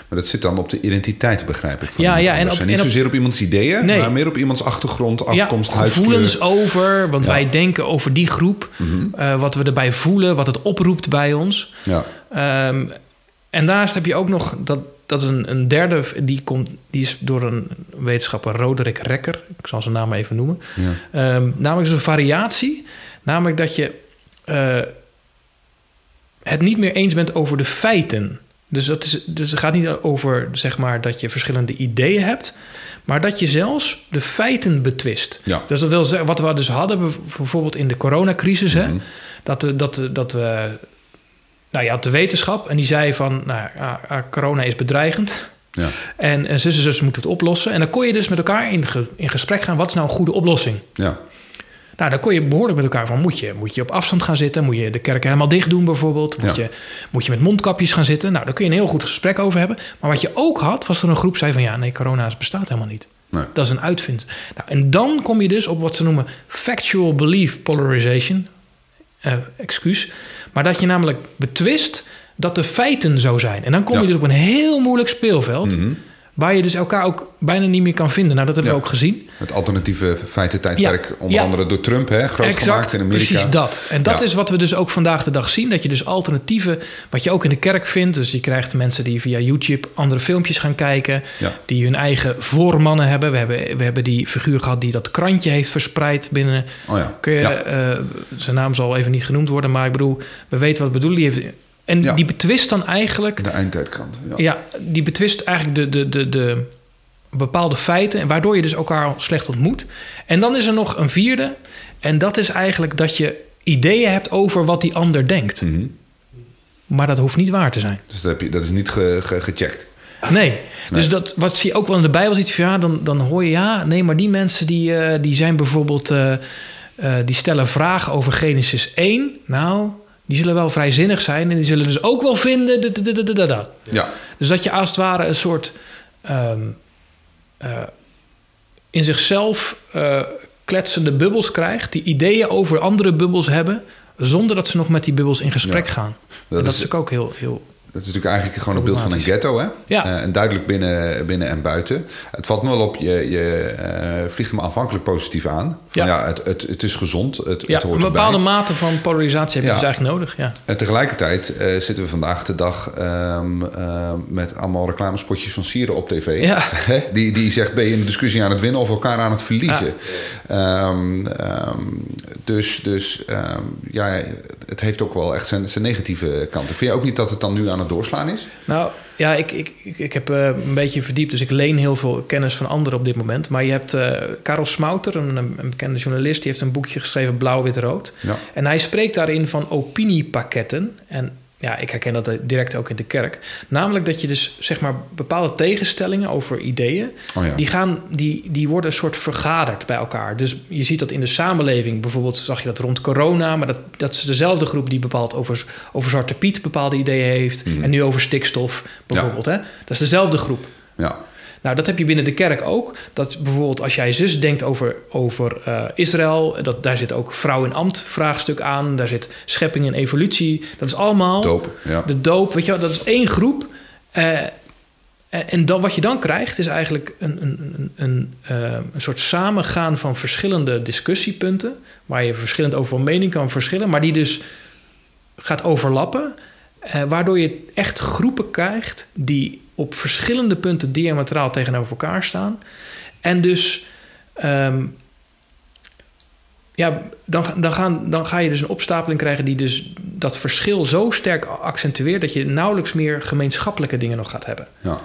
Maar dat zit dan op de identiteit, begrijp ik. Van ja, ja, en, op, niet zozeer op iemands ideeën, nee. maar meer op iemands achtergrond, afkomst, ja, gevoelens over, want wij denken over die groep, mm wat we erbij voelen, wat het oproept bij ons. Ja. Um, en daarnaast heb je ook nog dat, dat is een, een derde, die, komt, die is door een wetenschapper, Roderick Rekker, ik zal zijn naam even noemen. Ja. Um, namelijk is een variatie, namelijk dat je uh, het niet meer eens bent over de feiten. Dus, dat is, dus het gaat niet over zeg maar, dat je verschillende ideeën hebt, maar dat je zelfs de feiten betwist. Ja. Dus dat wil zeggen, wat we dus hadden, bijvoorbeeld in de coronacrisis, mm -hmm. hè, dat, dat, dat we. Nou, je had de wetenschap en die zei van, nou, corona is bedreigend. Ja. En, en zus en zus moeten het oplossen. En dan kon je dus met elkaar in, in gesprek gaan, wat is nou een goede oplossing? Ja. Nou, dan kon je behoorlijk met elkaar van... Moet je, moet je op afstand gaan zitten? Moet je de kerken helemaal dicht doen bijvoorbeeld? Moet, je, moet je met mondkapjes gaan zitten? Nou, daar kun je een heel goed gesprek over hebben. Maar wat je ook had, was er een groep zei van... ja, nee, corona bestaat helemaal niet. Nee. Dat is een uitvind. Nou, en dan kom je dus op wat ze noemen factual belief polarization. Uh, excuus. Maar dat je namelijk betwist dat de feiten zo zijn. En dan kom je dus op een heel moeilijk speelveld... Mm Waar je dus elkaar ook bijna niet meer kan vinden. Nou, dat hebben we ook gezien. Het alternatieve feitentijdperk, ja. onder andere door Trump, hè, groot exact, gemaakt in Amerika. Precies dat. En dat is wat we dus ook vandaag de dag zien. Dat je dus alternatieve, wat je ook in de kerk vindt. Dus je krijgt mensen die via YouTube andere filmpjes gaan kijken. Die hun eigen voormannen hebben. We, hebben. we hebben die figuur gehad die dat krantje heeft verspreid binnen. Oh ja. Kun je, uh, zijn naam zal even niet genoemd worden. Maar ik bedoel, we weten wat bedoelen. Die heeft en die betwist dan eigenlijk... De eindtijdkrant, ja. ja. die betwist eigenlijk de, de, de, de bepaalde feiten... waardoor je dus elkaar slecht ontmoet. En dan is er nog een vierde. En dat is eigenlijk dat je ideeën hebt over wat die ander denkt. Mhm. Maar dat hoeft niet waar te zijn. Dus dat, heb je, dat is niet ge, gecheckt? Nee. Dus dat, wat zie je ook wel in de Bijbel ziet, ja, dan, dan hoor je ja, nee, maar die mensen die, uh, die zijn bijvoorbeeld, uh, uh, die stellen vragen over Genesis 1. Nou, die zullen wel vrijzinnig zijn en die zullen dus ook wel vinden. Ja. Dus dat je als het ware een soort um, uh, in zichzelf uh, kletsende bubbels krijgt, die ideeën over andere bubbels hebben, zonder dat ze nog met die bubbels in gesprek ja. gaan. Dat, dat is, is ook heel, heel dat is natuurlijk eigenlijk gewoon een beeld van een ghetto, hè? Ja. Uh, en duidelijk binnen, binnen en buiten. Het valt me wel op, je, je uh, vliegt hem aanvankelijk positief aan. Van, ja. ja het, het, het is gezond, het, ja, het hoort een bepaalde mate van polarisatie heb je dus eigenlijk nodig, ja. En tegelijkertijd uh, zitten we vandaag de dag um, met allemaal reclamespotjes van Sieren op tv. Ja. (laughs) die, die zegt, ben je een discussie aan het winnen of elkaar aan het verliezen? Um, um, dus dus ja, het heeft ook wel echt zijn, zijn negatieve kanten. Vind je ook niet dat het dan nu aan het doorslaan is? Nou, ja, ik, ik, ik, heb uh, een beetje verdiept, dus ik leen heel veel kennis van anderen op dit moment. Maar je hebt uh, Karel Smouter, een, een, bekende journalist, die heeft een boekje geschreven, Blauw, Wit, Rood. Ja. En hij spreekt daarin van opiniepakketten. En ja, ik herken dat direct ook in de kerk. Namelijk dat je dus zeg maar bepaalde tegenstellingen over ideeën, oh ja. die, gaan, die, die worden een soort vergaderd bij elkaar. Dus je ziet dat in de samenleving, bijvoorbeeld zag je dat rond corona, maar dat, dat is dezelfde groep die bepaalt over, over Zwarte Piet bepaalde ideeën heeft. Mhm. En nu over stikstof bijvoorbeeld. Hè? Dat is dezelfde groep. Ja. Nou, dat heb je binnen de kerk ook. Dat bijvoorbeeld als jij zus denkt over, over uh, Israël, dat, daar zit ook vrouw in ambt vraagstuk aan, daar zit schepping en evolutie. Dat is allemaal doop, ja. de doop, weet je wel, dat is één groep. Uh, en dan, wat je dan krijgt is eigenlijk een, een, een, een, uh, een soort samengaan van verschillende discussiepunten, waar je verschillend over van mening kan verschillen, maar die dus gaat overlappen, waardoor je echt groepen krijgt die op verschillende punten diametraal tegenover elkaar staan. En dus, um, ja, dan, dan, gaan, dan ga je dus een opstapeling krijgen die dus dat verschil zo sterk accentueert dat je nauwelijks meer gemeenschappelijke dingen nog gaat hebben. Ja.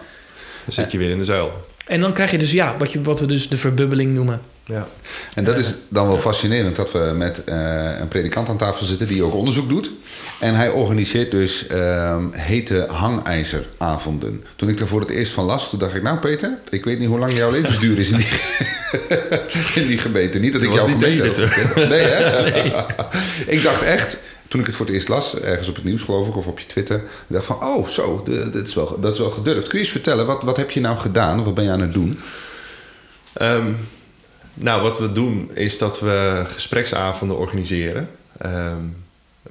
Dan zit je weer in de zuil. En dan krijg je dus, ja, wat, je, wat we dus de verbubbeling noemen. Ja. En dat is dan wel fascinerend dat we met uh, een predikant aan tafel zitten die ook onderzoek doet. En hij organiseert dus uh, hete hangijzeravonden. Toen ik er voor het eerst van las, toen dacht ik... nou Peter, ik weet niet hoe lang jouw levensduur is in die, (laughs) in die gemeente. Niet dat ik jou gemeente heb. Nee, hè? (laughs) Nee. ik dacht echt toen ik het voor het eerst las, ergens op het nieuws geloof ik, of op je Twitter, ik dacht van, oh, zo, dat is wel, dat is wel gedurfd. Kun je eens vertellen, wat, wat heb je nou gedaan? Wat ben je aan het doen? Um, nou, wat we doen is dat we gespreksavonden organiseren. Um,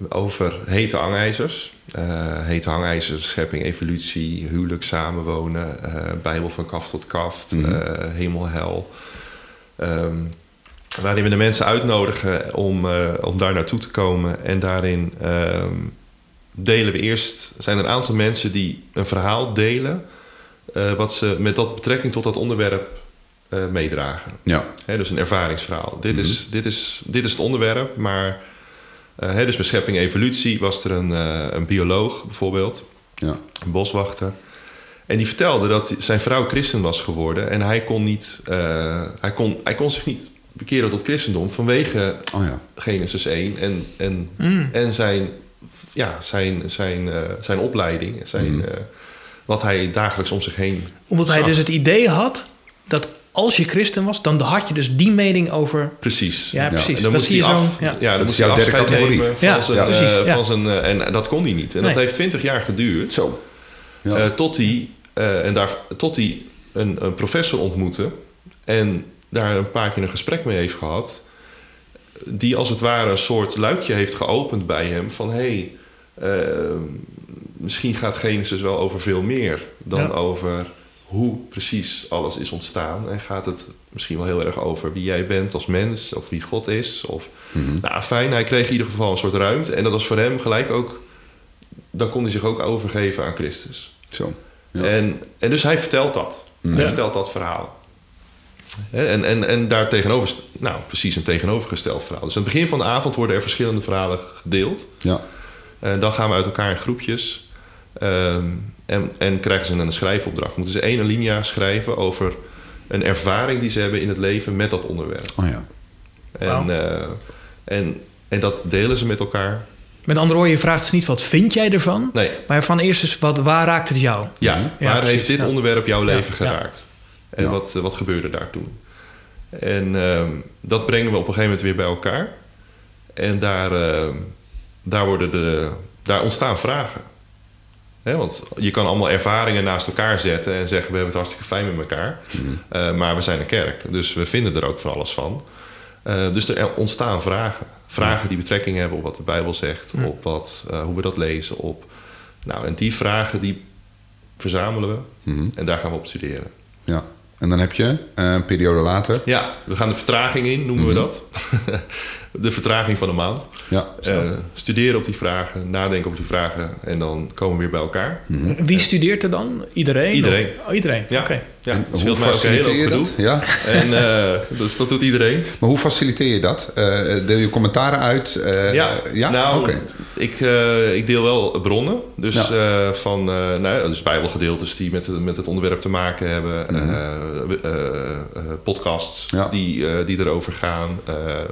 over hete hangijzers. Uh, hete hangijzers, schepping, evolutie, huwelijk, samenwonen, uh, Bijbel van kaft tot kaft, mm -hmm. uh, hemel, hel. Um, waarin we de mensen uitnodigen om, om daar naartoe te komen. En daarin um, delen we eerst, zijn er een aantal mensen die een verhaal delen, wat ze met dat betrekking tot dat onderwerp meedragen. Ja. He, dus een ervaringsverhaal. Dit, mm -hmm. is, dit, is, dit is het onderwerp, maar uh, dus bij schepping evolutie was er een, uh, een bioloog bijvoorbeeld, ja. een boswachter. En die vertelde dat zijn vrouw christen was geworden. En hij kon, niet, uh, hij kon, hij kon zich niet bekeren tot christendom vanwege oh ja. Genesis 1 en, en, mm. en zijn, ja, zijn, zijn, zijn opleiding, zijn, mm. wat hij dagelijks om zich heen. Omdat zag. hij dus het idee had dat als je christen was, dan had je dus die mening over... Precies. Ja, precies. En dan moest hij af, ja. ja, dan moest hij afscheid nemen van ja, zijn... Ja, precies, uh, van zijn uh, en dat kon hij niet. En nee. dat heeft twintig jaar geduurd. Zo. Uh, tot hij, en daar, tot hij een, een, professor ontmoette... en daar een paar keer een gesprek mee heeft gehad... die als het ware een soort luikje heeft geopend bij hem... van hé, hey, misschien gaat Genesis wel over veel meer... dan over hoe precies alles is ontstaan. En gaat het misschien wel heel erg over wie jij bent als mens, of wie God is. Of, mm-hmm. Nou, fijn, hij kreeg in ieder geval een soort ruimte. En dat was voor hem gelijk ook. Dan kon hij zich ook overgeven aan Christus. Zo. Ja. En, en dus hij vertelt dat. Hij vertelt dat verhaal. En, en, en daar tegenover, nou, precies een tegenovergesteld verhaal. Dus aan het begin van de avond worden er verschillende verhalen gedeeld. Ja. En dan gaan we uit elkaar in groepjes. Um, en, en krijgen ze een schrijfopdracht. Moeten ze één alinea schrijven over een ervaring die ze hebben in het leven met dat onderwerp. Oh ja. En, wow. uh, en, en dat delen ze met elkaar. Met andere woorden, je vraagt ze niet wat vind jij ervan? Nee. Maar van eerst eens, wat, waar raakt het jou? Ja, ja waar precies, heeft dit ja. onderwerp jouw leven geraakt? En wat, wat gebeurde daar toen? En uh, dat brengen we op een gegeven moment weer bij elkaar. En daar, uh, daar, worden de, daar ontstaan vragen. He, want je kan allemaal ervaringen naast elkaar zetten en zeggen we hebben het hartstikke fijn met elkaar. Mm. Uh, maar we zijn een kerk, dus we vinden er ook van alles van. Uh, dus er ontstaan vragen. Vragen die betrekking hebben op wat de Bijbel zegt, mm. op wat, uh, hoe we dat lezen. Op, nou, en die vragen die verzamelen we mm. en daar gaan we op studeren. Ja. En dan heb je een periode later. Ja, we gaan de vertraging in, noemen we dat. (laughs) de vertraging van een maand. Ja, uh, studeren op die vragen, nadenken over die vragen en dan komen we weer bij elkaar. Mm -hmm. Wie studeert er dan? Iedereen? Iedereen. Oh, iedereen, ja. oké. Okay. Ja, het scheelt mij ook een hele gedoe. Ja. En uh, dus dat doet iedereen. Maar hoe faciliteer je dat? Uh, deel je commentaren uit? Uh, ja, ja? nou, okay. ik, ik deel wel bronnen. Dus, ja. van, nou, dus bijbelgedeeltes die met, met het onderwerp te maken hebben. Mm -hmm. podcasts ja. die, die erover gaan.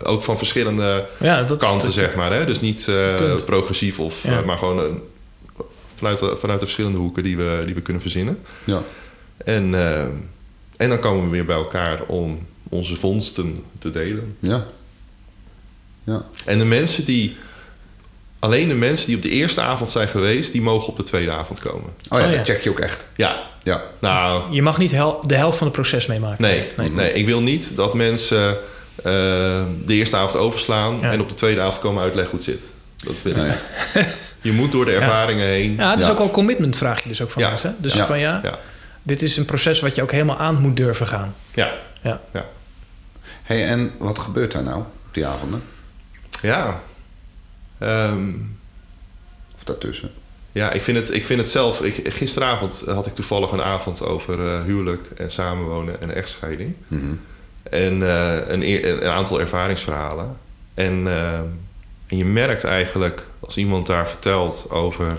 ook van verschillende kanten, zeg maar. Hè? Dus niet progressief, of, maar gewoon vanuit, vanuit de verschillende hoeken die we, die we kunnen verzinnen. Ja. En, uh, en dan komen we weer bij elkaar om onze vondsten te delen. Ja. ja. En de mensen die. Alleen de mensen die op de eerste avond zijn geweest, die mogen op de tweede avond komen. Oh ja, oh, ja. dat check je ook echt. Ja. ja. Nou, je mag niet hel de helft van het proces meemaken. Nee, nee. nee. ik wil niet dat mensen uh, de eerste avond overslaan ja. en op de tweede avond komen uitleggen hoe het zit. Dat wil ik niet. Je moet door de ervaringen heen. Ja, dat is ook al commitment, vraag je dus ook van mensen. Dus van ja, dit is een proces wat je ook helemaal aan moet durven gaan. Ja. ja. ja. hey, en wat gebeurt daar nou op die avonden? Ja. Um, of daartussen? Ja, ik vind het, ik vind het zelf... Ik, gisteravond had ik toevallig een avond over uh, huwelijk en samenwonen en echtscheiding. Mm -hmm. En uh, een, een, aantal ervaringsverhalen. En, uh, en je merkt eigenlijk, als iemand daar vertelt over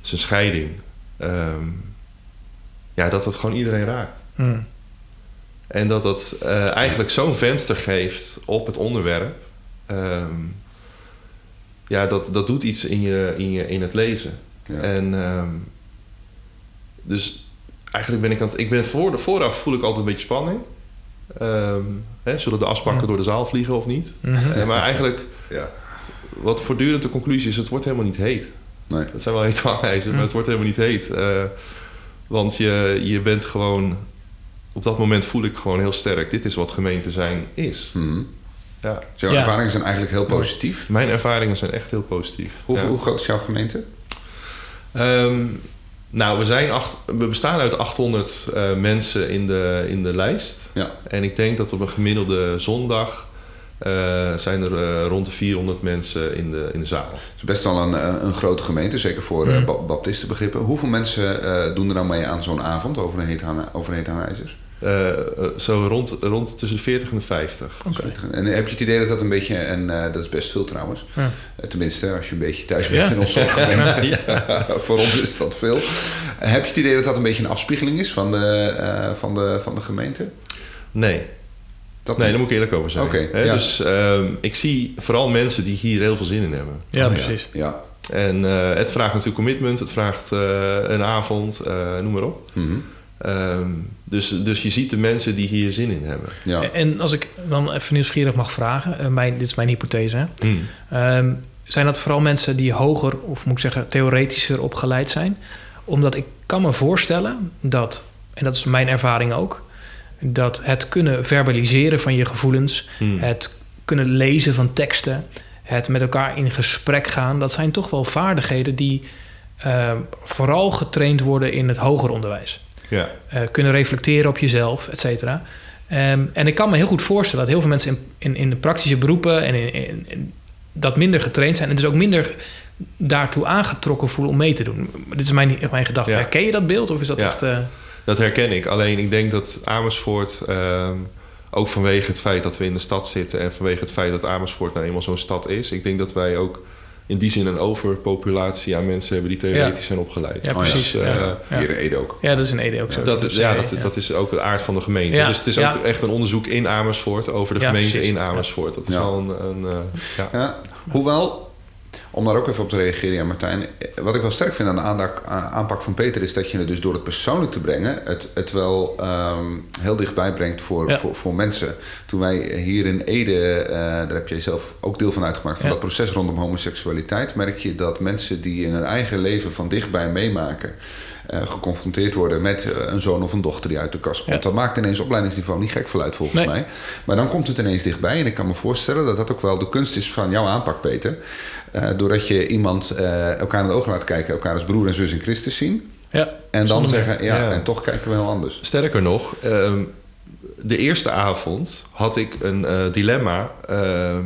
zijn scheiding... Um, ja, dat het gewoon iedereen raakt. Hmm. En dat dat uh, eigenlijk zo'n venster geeft op het onderwerp. Um, ja, dat, dat doet iets in, je, in, je, in het lezen. Ja. En um, dus eigenlijk ben ik aan het... Ik ben voor, vooraf voel ik altijd een beetje spanning. Um, hè, zullen de asbakken door de zaal vliegen of niet? Mm -hmm. maar (laughs) eigenlijk, ja. wat voortdurend de conclusie is... het wordt helemaal niet heet. Nee. Dat zijn wel heet aanwijzen, maar het wordt helemaal niet heet. Uh, want je, je bent gewoon... Op dat moment voel ik gewoon heel sterk... dit is wat gemeente zijn is. Mm -hmm. Ja. Dus jouw ja. ervaringen zijn eigenlijk heel positief? Mijn ervaringen zijn echt heel positief. Hoe, ja. hoe groot is jouw gemeente? Um, nou, we, zijn acht, we bestaan uit 800 uh, mensen in de, in de lijst. Ja. En ik denk dat op een gemiddelde zondag uh, zijn er uh, rond de 400 mensen in de, in de zaal. Het is best wel een, een grote gemeente, zeker voor mm. baptistenbegrippen. Hoeveel mensen doen er nou mee aan zo'n avond over een heet, over een heet aanwijzers? Uh, zo rond, rond tussen de 40 en de 50. Okay. En heb je het idee dat dat een beetje, en uh, dat is best veel trouwens, ja. uh, tenminste als je een beetje thuis bent ja. in ons (laughs) soort gemeente, ja. (laughs) voor ons is dat veel. heb je het idee dat dat een beetje een afspiegeling is van de, van de, van de gemeente? Nee. Dat nee, daar moet ik eerlijk over zijn. Okay, He, dus ehm, ik zie vooral mensen die hier heel veel zin in hebben. Ja, oh, precies. Ja. En het vraagt natuurlijk commitment, het vraagt een avond, noem maar op. Mm -hmm. Um, dus, dus je ziet de mensen die hier zin in hebben. Ja. En als ik dan even nieuwsgierig mag vragen, uh, mijn, dit is mijn hypothese. Hè? Mm. Um, zijn dat vooral mensen die hoger, of moet ik zeggen, theoretischer opgeleid zijn? Omdat ik kan me voorstellen dat, en dat is mijn ervaring ook, dat het kunnen verbaliseren van je gevoelens, mm. het kunnen lezen van teksten, het met elkaar in gesprek gaan, dat zijn toch wel vaardigheden die uh, vooral getraind worden in het hoger onderwijs. Ja. Uh, kunnen reflecteren op jezelf, et cetera. Um, en ik kan me heel goed voorstellen dat heel veel mensen in, in, in de praktische beroepen en in, in, in, dat minder getraind zijn en dus ook minder daartoe aangetrokken voelen om mee te doen. Dit is mijn, mijn gedachte. Ja. Herken je dat beeld of is dat ja. echt... Uh... Dat herken ik. Alleen ik denk dat Amersfoort, uh, ook vanwege het feit dat we in de stad zitten en vanwege het feit dat Amersfoort nou eenmaal zo'n stad is, ik denk dat wij ook in die zin een overpopulatie aan mensen hebben die theoretisch zijn opgeleid. Ja, precies. Dus, uh, Hier in Ede ook. Ja, dat is in Ede ook zo. Dat, is, ja, dat, dat is ook de aard van de gemeente. Dus het is ook echt een onderzoek in Amersfoort over de gemeente precies. in Amersfoort. Dat is wel een... een uh, ja. Hoewel om daar ook even op te reageren, ja, Martijn. Wat ik wel sterk vind aan de aanpak, aanpak van Peter is dat je het dus door het persoonlijk te brengen, het, het wel um, heel dichtbij brengt voor, ja. voor, voor, mensen. Toen wij hier in Ede, uh, daar heb jij zelf ook deel van uitgemaakt, van ja. dat proces rondom homoseksualiteit, merk je dat mensen die in hun eigen leven van dichtbij meemaken. Uh, geconfronteerd worden met uh, een zoon of een dochter die uit de kast komt. Ja. Dat maakt ineens opleidingsniveau niet gek voluit volgens nee. mij. Maar dan komt het ineens dichtbij. En ik kan me voorstellen dat dat ook wel de kunst is van jouw aanpak, Peter. Uh, doordat je iemand elkaar in de ogen laat kijken, elkaar als broer en zus in Christus zien. Ja, en dan zeggen, ja, ja, en toch kijken we heel anders. Sterker nog, ehm, de eerste avond had ik een dilemma. Ehm,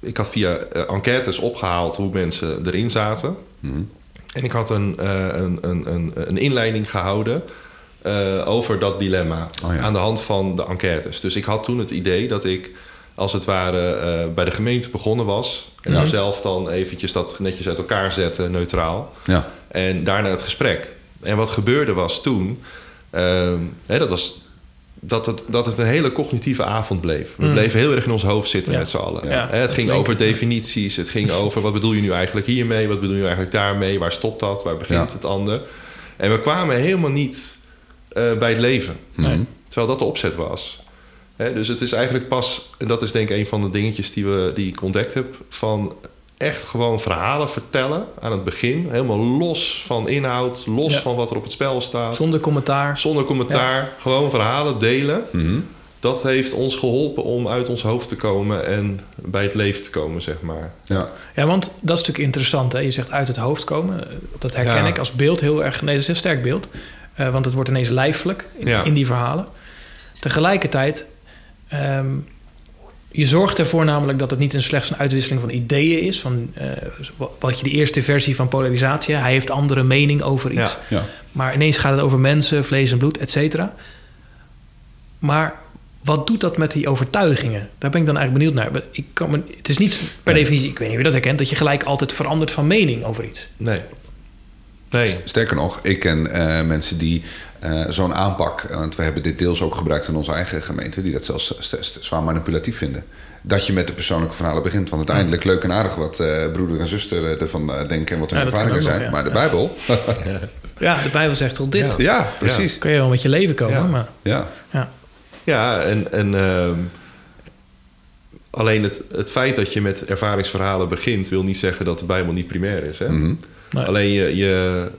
ik had via enquêtes opgehaald hoe mensen erin zaten. Mm. En ik had een, uh, een, een, een, inleiding gehouden uh, over dat dilemma oh ja. aan de hand van de enquêtes. Dus ik had toen het idee dat ik als het ware uh, bij de gemeente begonnen was. En nou zelf dan eventjes dat netjes uit elkaar zetten, neutraal. Ja. En daarna het gesprek. En wat gebeurde was toen... Hè, dat was dat het, dat het een hele cognitieve avond bleef. We mm. bleven heel erg in ons hoofd zitten ja. met z'n allen. Ja, het ging over definities. Het ging (laughs) over wat bedoel je nu eigenlijk hiermee? Wat bedoel je eigenlijk daarmee? Waar stopt dat? Waar begint het ander? En we kwamen helemaal niet uh, bij het leven. Nee. Terwijl dat de opzet was. He, dus het is eigenlijk pas... En dat is denk ik een van de dingetjes die, we, die ik ontdekt heb... van echt gewoon verhalen vertellen aan het begin. Helemaal los van inhoud, los ja. van wat er op het spel staat. Zonder commentaar. Zonder commentaar. Ja. Gewoon verhalen delen. Mm -hmm. Dat heeft ons geholpen om uit ons hoofd te komen en bij het leven te komen, zeg maar. Ja, ja want dat is natuurlijk interessant. Hè? Je zegt uit het hoofd komen. Dat herken ja. ik als beeld heel erg. Nee, dat is een sterk beeld. Uh, want het wordt ineens lijfelijk in, in die verhalen. Tegelijkertijd... Um, je zorgt ervoor namelijk dat het niet een slechts een uitwisseling van ideeën is. Van, uh, wat je de eerste versie van polarisatie. Hij heeft andere mening over iets. Ja, ja. Maar ineens gaat het over mensen, vlees en bloed, et cetera. Maar wat doet dat met die overtuigingen? Daar ben ik dan eigenlijk benieuwd naar. Ik kan me, het is niet per definitie, ik weet niet je dat herkent... dat je gelijk altijd verandert van mening over iets. Nee. Nee. Sterker nog, ik ken uh, mensen die uh, zo'n aanpak, want we hebben dit deels ook gebruikt in onze eigen gemeente, die dat zelfs zwaar manipulatief vinden. Dat je met de persoonlijke verhalen begint. Want uiteindelijk leuk en aardig wat uh, broeder en zuster ervan denken en wat hun ja, ervaringen zijn. ja. Maar de Bijbel. (laughs) ja, de Bijbel zegt al dit. Ja, precies. Kun je wel met je leven komen. Maar, ja. ja. Ja, en, en uh, alleen het, het feit dat je met ervaringsverhalen begint, wil niet zeggen dat de Bijbel niet primair is. Hè? Mm -hmm. nee. Alleen je, je,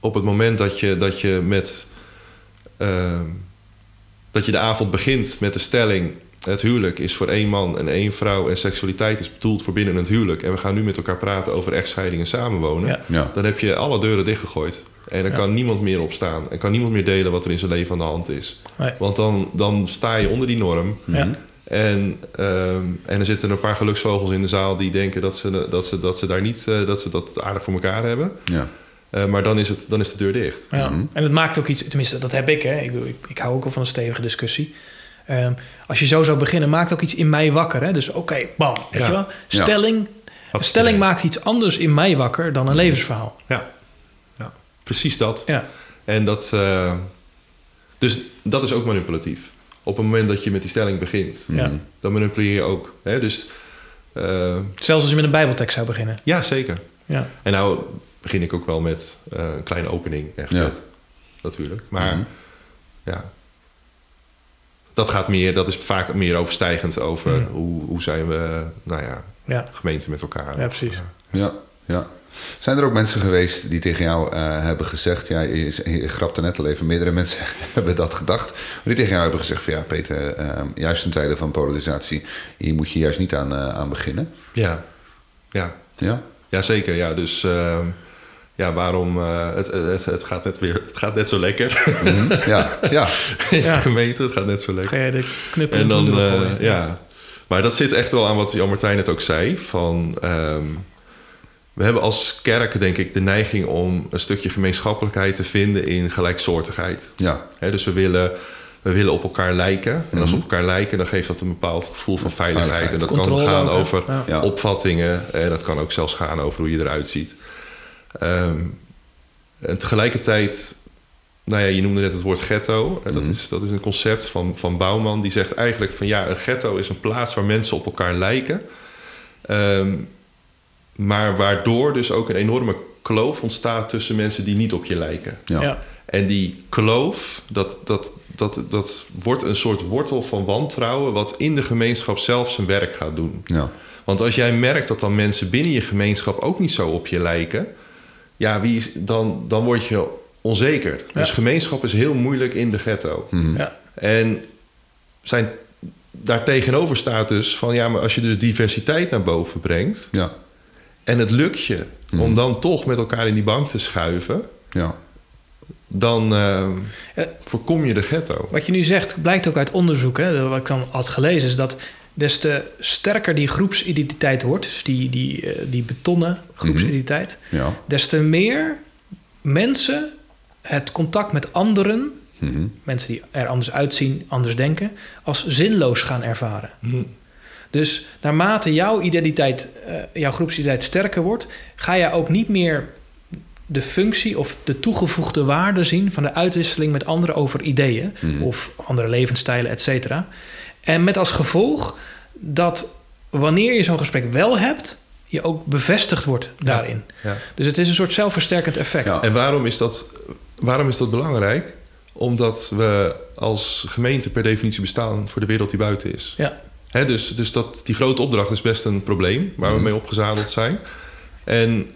op het moment dat je, dat je met uh, dat je de avond begint met de stelling het huwelijk is voor één man en één vrouw en seksualiteit is bedoeld voor binnen het huwelijk. En we gaan nu met elkaar praten over echtscheiding en samenwonen. Ja. Dan heb je alle deuren dichtgegooid. En dan kan niemand meer opstaan. En kan niemand meer delen wat er in zijn leven aan de hand is. Nee. Want dan, dan sta je onder die norm. Ja. En, um, en er zitten een paar geluksvogels in de zaal die denken dat ze, dat ze, dat ze daar niet uh, dat ze dat aardig voor elkaar hebben. Ja. Uh, maar dan is, het, dan is de deur dicht. Ja. Mm -hmm. En het maakt ook iets, tenminste, dat heb ik. Hè. Ik, ik, ik hou ook al van een stevige discussie. Um, als je zo zou beginnen, maakt ook iets in mij wakker. Hè? Dus oké, okay, bam. Weet ja. je wel? Stelling, ja. stelling maakt iets anders in mij wakker dan een levensverhaal. Ja, ja. precies dat. Ja. En dat, uh, dus dat is ook manipulatief. Op het moment dat je met die stelling begint, ja. dan manipuleer je ook. Hè? Dus, uh, Zelfs als je met een bijbeltekst zou beginnen. Ja, zeker. Ja. En nou begin ik ook wel met uh, een kleine opening, echt. Ja. natuurlijk. Maar mm -hmm. ja, dat gaat meer, dat is vaak meer overstijgend over ja. hoe, hoe zijn we, nou ja, ja. gemeente met elkaar. Ja, precies. Ja, ja. Zijn er ook mensen geweest die tegen jou uh, hebben gezegd, ja, je, je grapte net al even, meerdere (laughs) mensen hebben dat gedacht, maar die tegen jou hebben gezegd van ja, Peter, uh, juist in tijden van polarisatie, hier moet je juist niet aan, uh, aan beginnen? Ja, ja. Ja? Ja, zeker. Ja, dus ehm, ja, waarom uh, het, het, het, gaat net weer, het gaat net zo lekker. Mm -hmm. Ja, (laughs) ja. ja. gemeente, het gaat net zo lekker. Ga je de knuppel en dan, uh, ja. Maar dat zit echt wel aan wat Jan Martijn het ook zei. Van, um, we hebben als kerk, denk ik, de neiging om een stukje gemeenschappelijkheid te vinden in gelijksoortigheid. Ja. He, dus we willen, we willen op elkaar lijken. En als we op elkaar lijken, dan geeft dat een bepaald gevoel van veiligheid. En dat Controle kan gaan ook, over ja. opvattingen. En dat kan ook zelfs gaan over hoe je eruit ziet. Um, en tegelijkertijd, nou ja, je noemde net het woord ghetto. En dat, mm. is, dat is een concept van, van Bouwman. Die zegt eigenlijk van ja, een ghetto is een plaats waar mensen op elkaar lijken. Um, maar waardoor dus ook een enorme kloof ontstaat tussen mensen die niet op je lijken. Ja. ja. En die kloof, dat, dat, dat, dat wordt een soort wortel van wantrouwen... wat in de gemeenschap zelf zijn werk gaat doen. Ja. Want als jij merkt dat dan mensen binnen je gemeenschap ook niet zo op je lijken ja, wie is, dan, dan word je onzeker. Dus gemeenschap is heel moeilijk in de ghetto. Mm. Ja. En zijn, daar tegenover staat dus van ja, maar als je dus diversiteit naar boven brengt. Ja. En het lukt je mm. om dan toch met elkaar in die bank te schuiven. Ja. Dan uh, voorkom je de ghetto. Wat je nu zegt, blijkt ook uit onderzoek, hè, wat ik dan had gelezen, is dat des te sterker die groepsidentiteit wordt, dus die, die, uh, die betonnen groepsidentiteit, mm -hmm. ja. des te meer mensen het contact met anderen, mm -hmm. mensen die er anders uitzien, anders denken, als zinloos gaan ervaren. Mm -hmm. Dus naarmate jouw identiteit, uh, jouw groepsidentiteit sterker wordt, ga je ook niet meer de functie of de toegevoegde waarde zien van de uitwisseling met anderen over ideeën of andere levensstijlen, et cetera. En met als gevolg dat wanneer je zo'n gesprek wel hebt, je ook bevestigd wordt daarin. Ja, Dus het is een soort zelfversterkend effect. Ja. En waarom is, dat, waarom is dat belangrijk? Omdat we als gemeente per definitie bestaan voor de wereld die buiten is. Ja. He, dus dus dat, die grote opdracht is best een probleem waar we mhm. mee opgezadeld zijn. En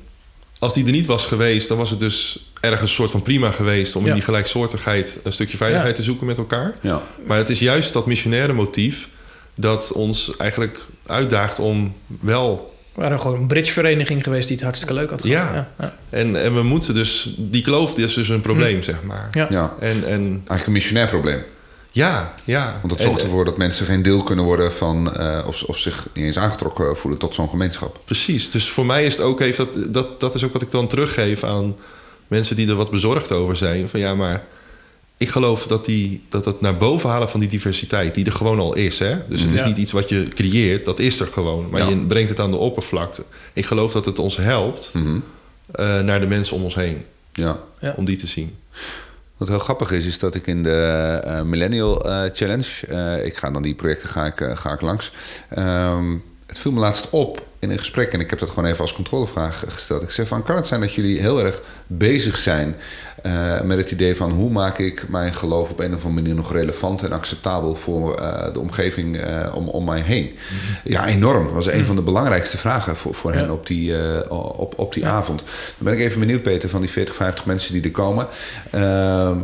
als die er niet was geweest, dan was het dus ergens een soort van prima geweest om ja. in die gelijksoortigheid een stukje veiligheid ja. te zoeken met elkaar. Ja. Maar het is juist dat missionaire motief dat ons eigenlijk uitdaagt om wel. We waren gewoon een bridgevereniging geweest die het hartstikke leuk had gehad. Ja, ja. En, en we moeten dus, die kloof is dus een probleem, hm. zeg maar. Ja. ja. En, en, eigenlijk een missionair probleem. Ja, ja. Want dat zorgt ervoor dat mensen geen deel kunnen worden van, uh, of, of zich niet eens aangetrokken voelen tot zo'n gemeenschap. Precies. Dus voor mij is het ook, heeft dat, dat, dat is ook wat ik dan teruggeef aan mensen die er wat bezorgd over zijn. Van ja, maar ik geloof dat, die, dat het naar boven halen van die diversiteit, die er gewoon al is. Hè? Dus het is ja. niet iets wat je creëert, dat is er gewoon. Maar ja. je brengt het aan de oppervlakte. Ik geloof dat het ons helpt mm -hmm. naar de mensen om ons heen. Ja. Om die te zien. Wat heel grappig is, is dat ik in de uh, Millennial uh, Challenge, uh, ik ga dan die projecten ga ik, ga ik langs. Um, het viel me laatst op in een gesprek, en ik heb dat gewoon even als controlevraag gesteld. Ik zeg van, kan het zijn dat jullie heel erg bezig zijn uh, met het idee van hoe maak ik mijn geloof op een of andere manier nog relevant en acceptabel voor uh, de omgeving uh, om, om mij heen? Mm -hmm. Ja, enorm. Dat was een mm. van de belangrijkste vragen voor, voor ja. hen op die, op, op die ja. avond. Dan ben ik even benieuwd, Peter, van die 40, 50 mensen die er komen. Ehm,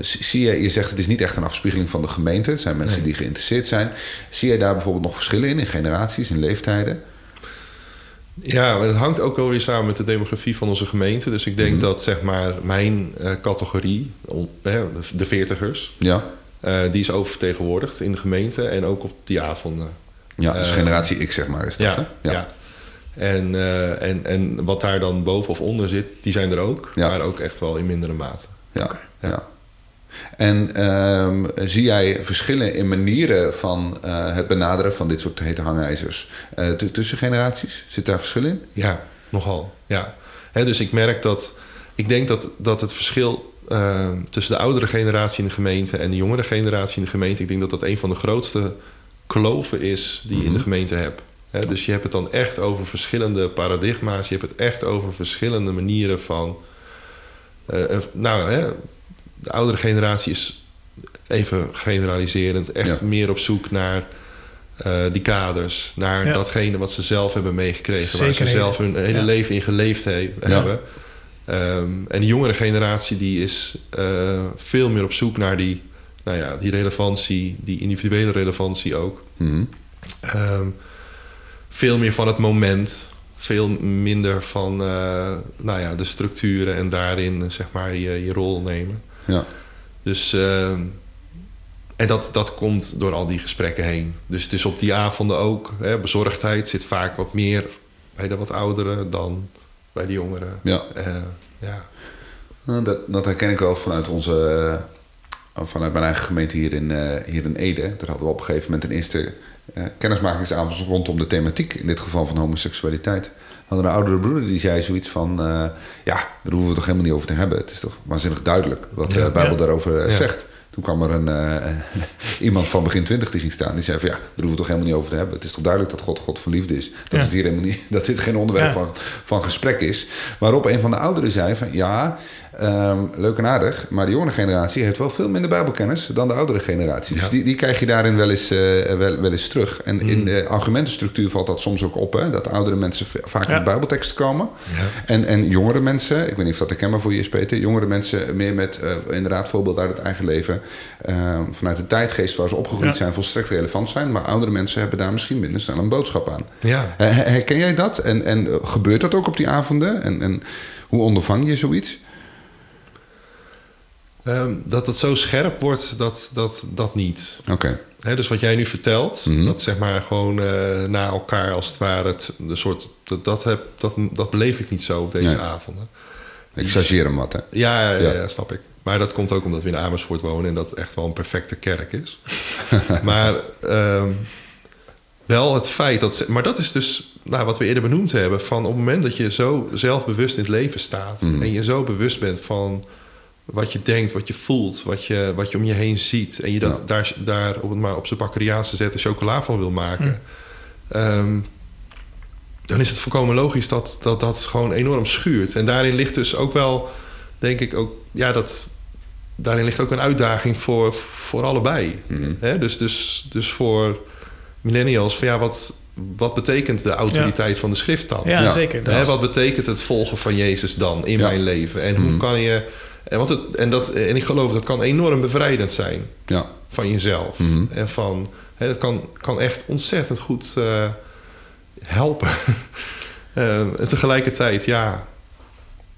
zie je, je zegt het is niet echt een afspiegeling van de gemeente. Het zijn mensen nee. die geïnteresseerd zijn. Zie je daar bijvoorbeeld nog verschillen in, in generaties, in leeftijden? Ja, het hangt ook wel weer samen met de demografie van onze gemeente. Dus ik denk mm -hmm. dat zeg maar mijn uh, categorie, de, de veertigers, ja. Uh, die is oververtegenwoordigd in de gemeente en ook op die avonden. Ja, dus uh, generatie X zeg maar is dat, ja, hè? Ja. ja. En, en, en wat daar dan boven of onder zit, die zijn er ook. Ja. Maar ook echt wel in mindere mate. Ja, okay. ja. En um, zie jij verschillen in manieren van uh, het benaderen van dit soort hete hangijzers uh, tussen generaties? Zit daar verschil in? Ja, nogal. Ja. He, dus ik merk dat. Ik denk dat, dat het verschil uh, tussen de oudere generatie in de gemeente en de jongere generatie in de gemeente, ik denk dat dat een van de grootste kloven is die je mm -hmm. in de gemeente hebt. He, dus je hebt het dan echt over verschillende paradigma's. Je hebt het echt over verschillende manieren van. nou, hè, de oudere generatie is even generaliserend echt ja. meer op zoek naar uh, die kaders, naar ja. datgene wat ze zelf hebben meegekregen, Zeker waar ze zelf hun hele ja. leven in geleefd he hebben. Um, en de jongere generatie die is uh, veel meer op zoek naar die, nou ja, die relevantie, die individuele relevantie ook. Mm -hmm. um, veel meer van het moment, veel minder van uh, nou ja, de structuren en daarin zeg maar je, je rol nemen. Ja. Dus, uh, en dat, dat komt door al die gesprekken heen. Dus het is op die avonden ook. Hè, bezorgdheid zit vaak wat meer bij de wat ouderen dan bij de jongeren. Ja. Uh, ja. Nou, dat, dat herken ik wel vanuit onze. Uh, vanuit mijn eigen gemeente hier in, uh, hier in Ede. Daar hadden we op een gegeven moment een eerste kennismakingsavond rondom de thematiek, in dit geval van homoseksualiteit hadden een oudere broeder die zei zoiets van... Uh, ja, daar hoeven we toch helemaal niet over te hebben. Het is toch waanzinnig duidelijk wat de ja, Bijbel ja. daarover ja. zegt. Toen kwam er een, uh, (laughs) iemand van begin twintig die ging staan. Die zei van ja, daar hoeven we toch helemaal niet over te hebben. Het is toch duidelijk dat God God van liefde is. Dat, het hier helemaal niet, (laughs) dat dit geen onderwerp van, van gesprek is. Waarop een van de ouderen zei van ja... Um, leuk en aardig, maar de jongere generatie heeft wel veel minder Bijbelkennis dan de oudere generatie. Ja. Dus die, die krijg je daarin wel eens, uh, wel, wel eens terug. En mm. in de argumentenstructuur valt dat soms ook op, hè, dat oudere mensen vaak ja. met Bijbelteksten komen. Ja. En, en jongere mensen, ik weet niet of dat herkenbaar voor je is, Peter, jongere mensen meer met uh, inderdaad voorbeeld uit het eigen leven, uh, vanuit de tijdgeest waar ze opgegroeid zijn, volstrekt relevant zijn. Maar oudere mensen hebben daar misschien minder snel een boodschap aan. Ja. herken jij dat? En, en gebeurt dat ook op die avonden? En, en hoe ondervang je zoiets? Um, dat het zo scherp wordt, dat, dat, dat niet. Oké. Okay. dus wat jij nu vertelt, mm -hmm. dat zeg maar gewoon uh, na elkaar als het ware, het, de soort, dat, dat, heb, dat, dat beleef ik niet zo op deze nee. avonden. Ik chargeer hem wat, hè? Ja, ja, ja. ja, snap ik. Maar dat komt ook omdat we in Amersfoort wonen en dat echt wel een perfecte kerk is. (laughs) maar um, wel het feit dat. Maar dat is dus nou, wat we eerder benoemd hebben: van op het moment dat je zo zelfbewust in het leven staat mm -hmm. en je zo bewust bent van wat je denkt, wat je voelt, wat je, wat je om je heen ziet. En je dat ja. daar, daar op het maar op zijn bakkeriaanse zetten chocola van wil maken. Mm. Um, dan is het volkomen logisch dat, dat dat gewoon enorm schuurt. En daarin ligt dus ook wel, denk ik, ook, ja, dat, daarin ligt ook een uitdaging voor, voor allebei. Mm. Hè? Dus, dus, dus voor millennials, van ja, wat, wat betekent de autoriteit ja. van de schrift dan? Ja, ja. zeker. Hè? Wat betekent het volgen van Jezus dan in mijn leven? En mm. hoe kan je en, want het, en, dat, en ik geloof dat kan enorm bevrijdend zijn ja. van jezelf. Mm -hmm. En van, hè, dat kan, kan echt ontzettend goed uh, helpen. uh, (laughs) en tegelijkertijd, ja.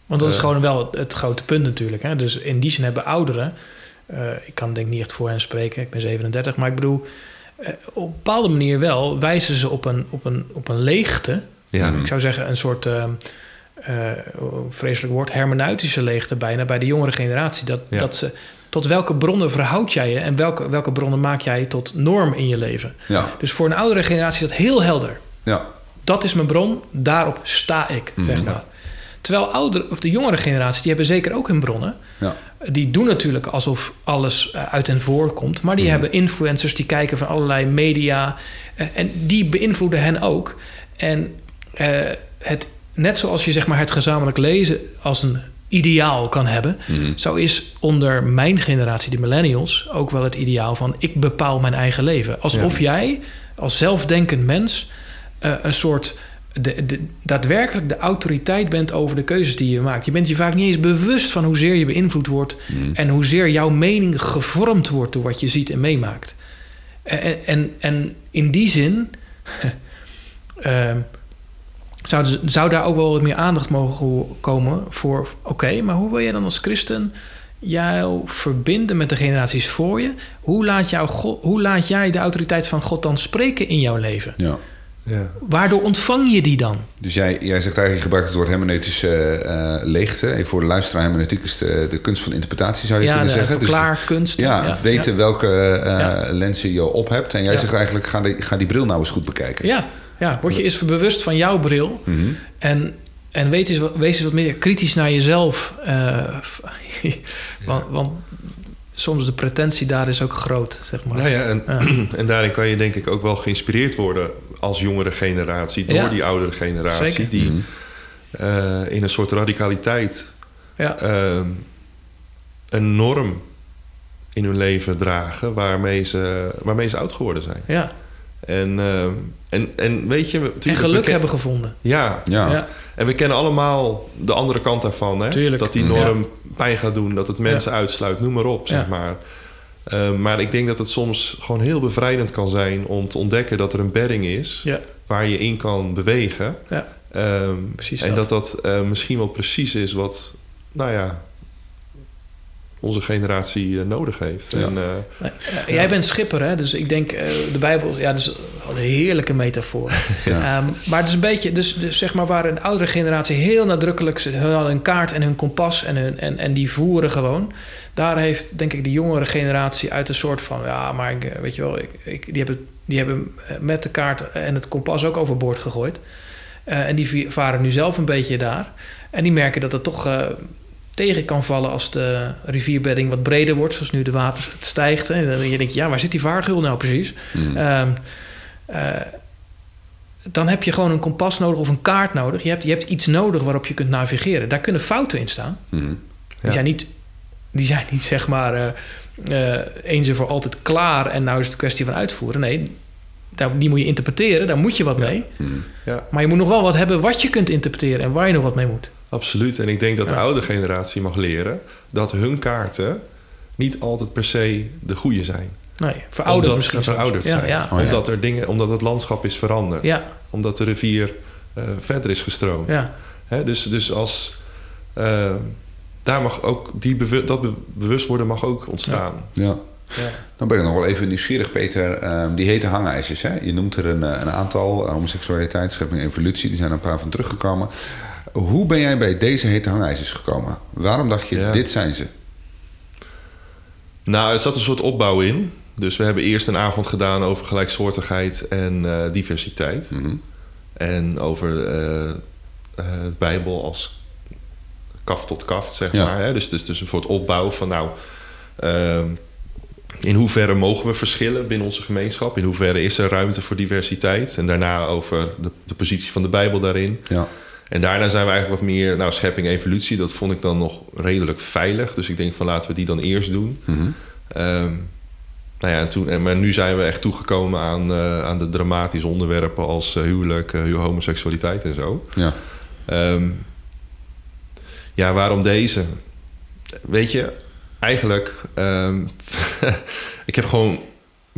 Want dat is uh, gewoon wel het, het, grote punt natuurlijk. Hè? Dus in die zin hebben ouderen... ik kan denk niet echt voor hen spreken, ik ben 37... maar ik bedoel, op een bepaalde manier wel... wijzen ze op een, op een, op een leegte. Ja. Ik zou zeggen een soort uh, vreselijk woord, hermeneutische leegte bijna bij de jongere generatie. Dat, ja. dat ze, tot welke bronnen verhoud jij je en welke, welke bronnen maak jij tot norm in je leven? Ja. Dus voor een oudere generatie is dat heel helder. Ja. Dat is mijn bron, daarop sta ik, Mhm. zeg maar. Terwijl oudere, of de jongere generatie, die hebben zeker ook hun bronnen. Ja. Die doen natuurlijk alsof alles eh, uit hen voorkomt. Maar die mhm. hebben influencers die kijken van allerlei media. Eh, en die beïnvloeden hen ook. En uh, het, net zoals je zeg maar, het gezamenlijk lezen als een ideaal kan hebben. Mhm. Zo is onder mijn generatie, de millennials, ook wel het ideaal van ik bepaal mijn eigen leven. Alsof jij als zelfdenkend mens een soort de, de, daadwerkelijk de autoriteit bent over de keuzes die je maakt. Je bent je vaak niet eens bewust van hoezeer je beïnvloed wordt hmm. en hoezeer jouw mening gevormd wordt door wat je ziet en meemaakt. En, en, en in die zin uh, (laughs) zou, zou daar ook wel wat meer aandacht mogen komen voor: oké, maar hoe wil je dan als christen jou verbinden met de generaties voor je? Hoe laat, jou hoe laat jij de autoriteit van God dan spreken in jouw leven? Ja. Ja. Waardoor ontvang je die dan? Dus jij, jij zegt eigenlijk, je gebruikt het woord hermeneutische uh, leegte. Even voor de luisteraar, hermeneutiek is de, de kunst van interpretatie, zou je ja, kunnen zeggen. Verklaarkunst. Dus ja, ja, weten welke uh, lenzen je op hebt. En jij zegt eigenlijk, ga die, ga die bril nou eens goed bekijken. Ja, ja. word je eens bewust van jouw bril. Mhm. En en wees eens, wees eens wat meer kritisch naar jezelf. Uh, (laughs) want, want, soms de pretentie daar is ook groot, zeg maar. Nou ja, en, (clears throat) en daarin kan je denk ik ook wel geïnspireerd worden als jongere generatie door die oudere generatie, die mhm. eh, in een soort radicaliteit ja. Ehm, een norm in hun leven dragen waarmee ze, waarmee ze oud geworden zijn. Ja. En, ehm, en, en weet je... En geluk hebben gevonden. Ja. ja. En we kennen allemaal de andere kant daarvan. Hè? Dat die norm pijn gaat doen, dat het mensen uitsluit, noem maar op, zeg maar. Ehm, maar ik denk dat het soms gewoon heel bevrijdend kan zijn om te ontdekken dat er een bedding is waar je in kan bewegen. Ja. Um, precies en dat dat, uh, misschien wel precies is wat, nou ja, onze generatie eh, nodig heeft. En, uh, jij bent schipper, hè? dus ik denk de Bijbel, ja, dat is een heerlijke metafoor. (laughs) ja. um, maar het is een beetje, dus, dus, zeg maar, waar een oudere generatie heel nadrukkelijk, ze hadden een kaart en hun kompas en, hun, en, en die voeren gewoon daar heeft denk ik de jongere generatie uit een soort van... ja, maar ik, weet je wel, ik, ik, die, hebben, die hebben eh, met de kaart en het kompas ook overboord gegooid. Uh, en die varen nu zelf een beetje daar. En die merken dat het toch uh, tegen kan vallen als de rivierbedding wat breder wordt... zoals nu de water stijgt. En dan denk je, ja, waar zit die vaargeul nou precies? Mm. Uh, dan heb je gewoon een kompas nodig of een kaart nodig. Je hebt, je hebt iets nodig waarop je kunt navigeren. Daar kunnen fouten in staan. Mm. Die zijn niet die zijn niet zeg maar uh, uh, eens en voor altijd klaar en nou is het een kwestie van uitvoeren. Nee, die moet je interpreteren, daar moet je wat mee. Hmm. Ja. Maar je moet nog wel wat hebben wat je kunt interpreteren en waar je nog wat mee moet. Absoluut. En ik denk dat de oude generatie mag leren dat hun kaarten niet altijd per se de goede zijn. Nee, verouderd omdat ze verouderd zijn. Ja, oh, omdat, er dingen, omdat het landschap is veranderd. Omdat de rivier uh, verder is gestroomd. Hè, dus, dus als daar mag ook die dat bewustwording mag ook ontstaan. Ja. ja. Dan ben ik nog wel even nieuwsgierig, Peter. Um, die hete hangijzers. Hè? Je noemt er een, eh, een aantal. Homoseksualiteit, schepping, evolutie. Die zijn er een paar van teruggekomen. Hoe ben jij bij deze hete hangijzers gekomen? Waarom dacht je, dit zijn ze? Nou, er zat een soort opbouw in. Dus we hebben eerst een avond gedaan over gelijksoortigheid en uh, diversiteit. Mhm. En over de Bijbel als kaf tot kaft, zeg maar. Hè? Dus, dus, dus een soort opbouw van nou... Ehm, in hoeverre mogen we verschillen binnen onze gemeenschap? In hoeverre is er ruimte voor diversiteit? En daarna over de, de positie van de Bijbel daarin. Ja. En daarna zijn we eigenlijk wat meer... Nou, schepping, evolutie, dat vond ik dan nog redelijk veilig. Dus ik denk van laten we die dan eerst doen. Mm -hmm. nou ja, en toen, maar nu zijn we echt toegekomen aan, uh, aan de dramatische onderwerpen... als uh, huwelijk, uh, homoseksualiteit en zo. Ja. Um, ja, waarom deze? Weet je, eigenlijk... Um, (laughs) ik heb gewoon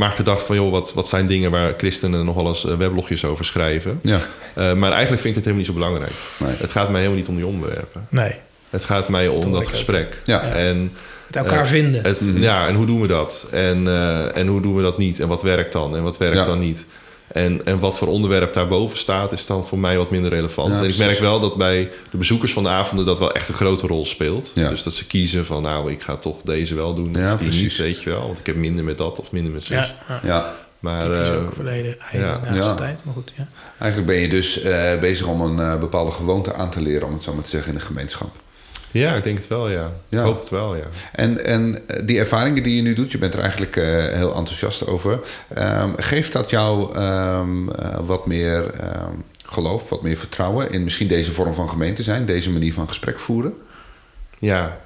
maar gedacht van... joh, wat, wat zijn dingen waar christenen nog wel eens eh, weblogjes over schrijven. Ja. Uh, maar eigenlijk vind ik het helemaal niet zo belangrijk. Nee. Het gaat mij helemaal niet om die onderwerpen. Nee. Het gaat mij om dat gesprek. Ja. En, het elkaar uh, vinden. Het, mm. Ja, en hoe doen we dat? En, uh, en hoe doen we dat niet? En wat werkt dan? En wat werkt ja. dan niet? En, en wat voor onderwerp daarboven staat, is dan voor mij wat minder relevant. en ik merk wel dat bij de bezoekers van de avonden dat wel echt een grote rol speelt. Dus dat ze kiezen van, nou, ik ga toch deze wel doen, of die niet, weet je wel. Want ik heb minder met dat of minder met zus. Ja. Maar, dat is ook verleden, ja. ja. tijd, maar goed, ja. Eigenlijk ben je dus bezig om een bepaalde gewoonte aan te leren, om het zo maar te zeggen, in de gemeenschap. Ja, ik denk het wel, ja. Ik hoop het wel, ja. En, en die ervaringen die je nu doet, je bent er eigenlijk heel enthousiast over. Um, geeft dat jou um, wat meer um, geloof, wat meer vertrouwen in misschien deze vorm van gemeente zijn, deze manier van gesprek voeren? Ja,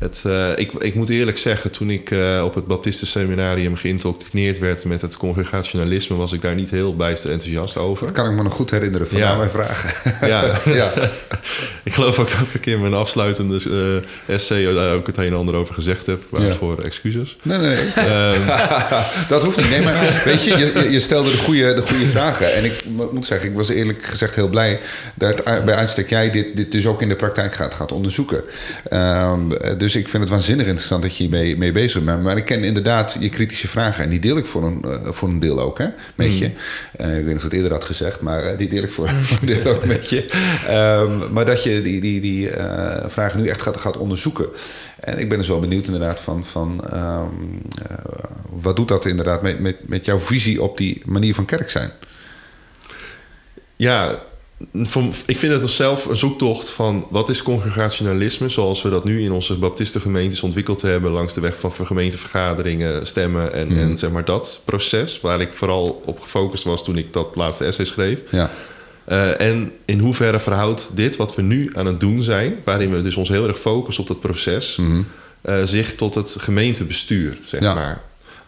het, uh, ik, ik moet eerlijk zeggen, toen ik uh, op het Baptistenseminarium geïndoctrineerd werd met het congregationalisme, was ik daar niet heel bijster enthousiast over. Dat kan ik me nog goed herinneren van ja. mijn vragen. Ja. (laughs) ja. (laughs) ik geloof ook dat ik in mijn afsluitende uh, essay daar ook het een en ander over gezegd heb. Waarvoor ja. excuses. Nee, nee, nee. Um, (laughs) dat hoeft niet. Nee, maar weet je, je, je, stelde de goede, de goede vragen. En ik moet zeggen, ik was eerlijk gezegd heel blij dat bij uitstek jij dit, dit dus ook in de praktijk gaat, gaat onderzoeken. Um, dus dus ik vind het waanzinnig interessant dat je hiermee mee bezig bent. Maar ik ken inderdaad je kritische vragen. En die deel ik voor een, uh, voor een deel ook, hè, met je. Uh, ik weet niet of ik het eerder had gezegd, maar uh, die deel ik (laughs) voor, een deel ook met je. Um, maar dat je die, die, die vragen nu echt gaat, gaat onderzoeken. En ik ben dus wel benieuwd inderdaad van... van um, wat doet dat inderdaad met, met, met jouw visie op die manier van kerk zijn? Ja, ik vind het zelf een zoektocht van wat is congregationalisme, zoals we dat nu in onze baptistengemeentes ontwikkeld hebben, langs de weg van gemeentevergaderingen, stemmen en, en zeg maar dat proces, waar ik vooral op gefocust was toen ik dat laatste essay schreef. Ja. Uh, en in hoeverre verhoudt dit wat we nu aan het doen zijn, waarin we dus ons heel erg focussen op dat proces, mm uh, zich tot het gemeentebestuur, zeg ja. maar.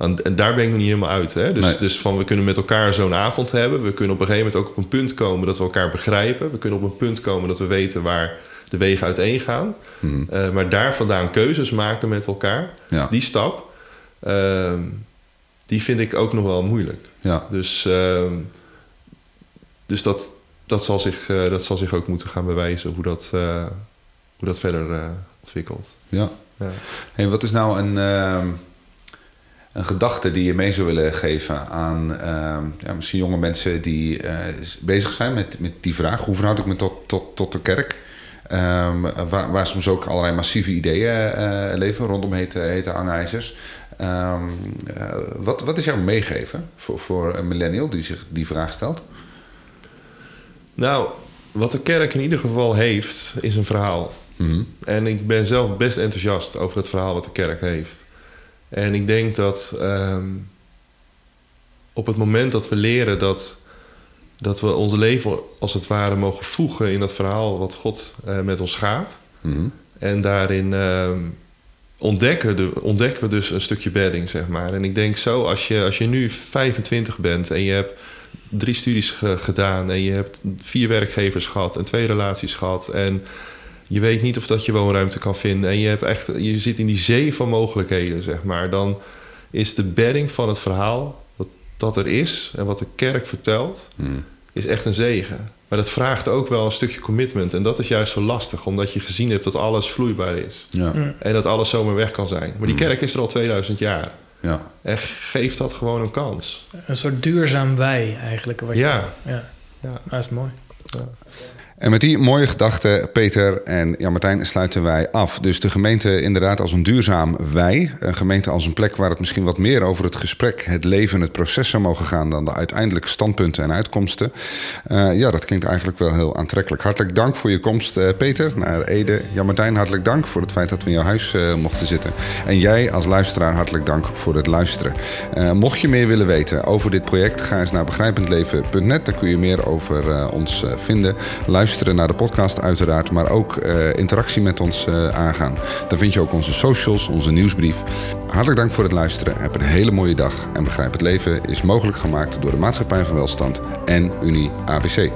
En daar ben ik nog niet helemaal uit. Hè? Dus, dus van we kunnen met elkaar zo'n avond hebben. We kunnen op een gegeven moment ook op een punt komen dat we elkaar begrijpen. We kunnen op een punt komen dat we weten waar de wegen uiteen gaan. Hmm. Uh, maar daar vandaan keuzes maken met elkaar. Die stap, uh, die vind ik ook nog wel moeilijk. Ja. Dus, uh, dus dat, dat, zal zich, uh, dat zal zich ook moeten gaan bewijzen hoe dat, uh, hoe dat verder ontwikkelt. Ja. ja. Hey, wat is nou een ehm, een gedachte die je mee zou willen geven aan uh, ja, misschien jonge mensen die uh, bezig zijn met, met die vraag: hoe verhoud ik me tot, tot, tot de kerk? Um, waar, waar, soms ook allerlei massieve ideeën uh, leven rondom hete, hete hangijzers. Um, wat, wat is jouw meegeven voor, voor een millennial die zich die vraag stelt? Nou, wat de kerk in ieder geval heeft, is een verhaal. Mm En ik ben zelf best enthousiast over het verhaal wat de kerk heeft. En ik denk dat ehm, op het moment dat we leren dat, dat we ons leven als het ware mogen voegen in dat verhaal wat God uh, met ons gaat. Mhm. En daarin ehm, ontdekken, de, ontdekken we dus een stukje bedding, zeg maar. En ik denk zo, als je, als je nu 25 bent en je hebt drie studies gedaan en je hebt vier werkgevers gehad en twee relaties gehad en je weet niet of dat je woonruimte kan vinden. En je, hebt echt, je zit in die zee van mogelijkheden, zeg maar. Dan is de bedding van het verhaal, wat dat er is en wat de kerk vertelt, hmm. is echt een zegen. Maar dat vraagt ook wel een stukje commitment. En dat is juist zo lastig, omdat je gezien hebt dat alles vloeibaar is. Ja. Hmm. En dat alles zomaar weg kan zijn. Maar die hmm. kerk is er al 2000 jaar. Ja. En geeft dat gewoon een kans. Een soort duurzaam wij eigenlijk. Wat ja. Je, ja. ja. Dat is mooi. Ja. En met die mooie gedachten, Peter en Jan Martijn, sluiten wij af. Dus de gemeente inderdaad als een duurzaam wij. Een gemeente als een plek waar het misschien wat meer over het gesprek, het leven, het proces zou mogen gaan dan de uiteindelijke standpunten en uitkomsten. Uh, ja, dat klinkt eigenlijk wel heel aantrekkelijk. Hartelijk dank voor je komst, uh, Peter, naar Ede. Jan Martijn, hartelijk dank voor het feit dat we in jouw huis uh, mochten zitten. En jij als luisteraar, hartelijk dank voor het luisteren. mocht je meer willen weten over dit project, ga eens naar begrijpendleven.net. Daar kun je meer over ons vinden. Luister naar de podcast uiteraard, maar ook uh, interactie met ons uh, aangaan. Dan vind je ook onze socials, onze nieuwsbrief. Hartelijk dank voor het luisteren. Heb een hele mooie dag. En Begrijp het Leven is mogelijk gemaakt door de Maatschappij van Welstand en Unie ABC.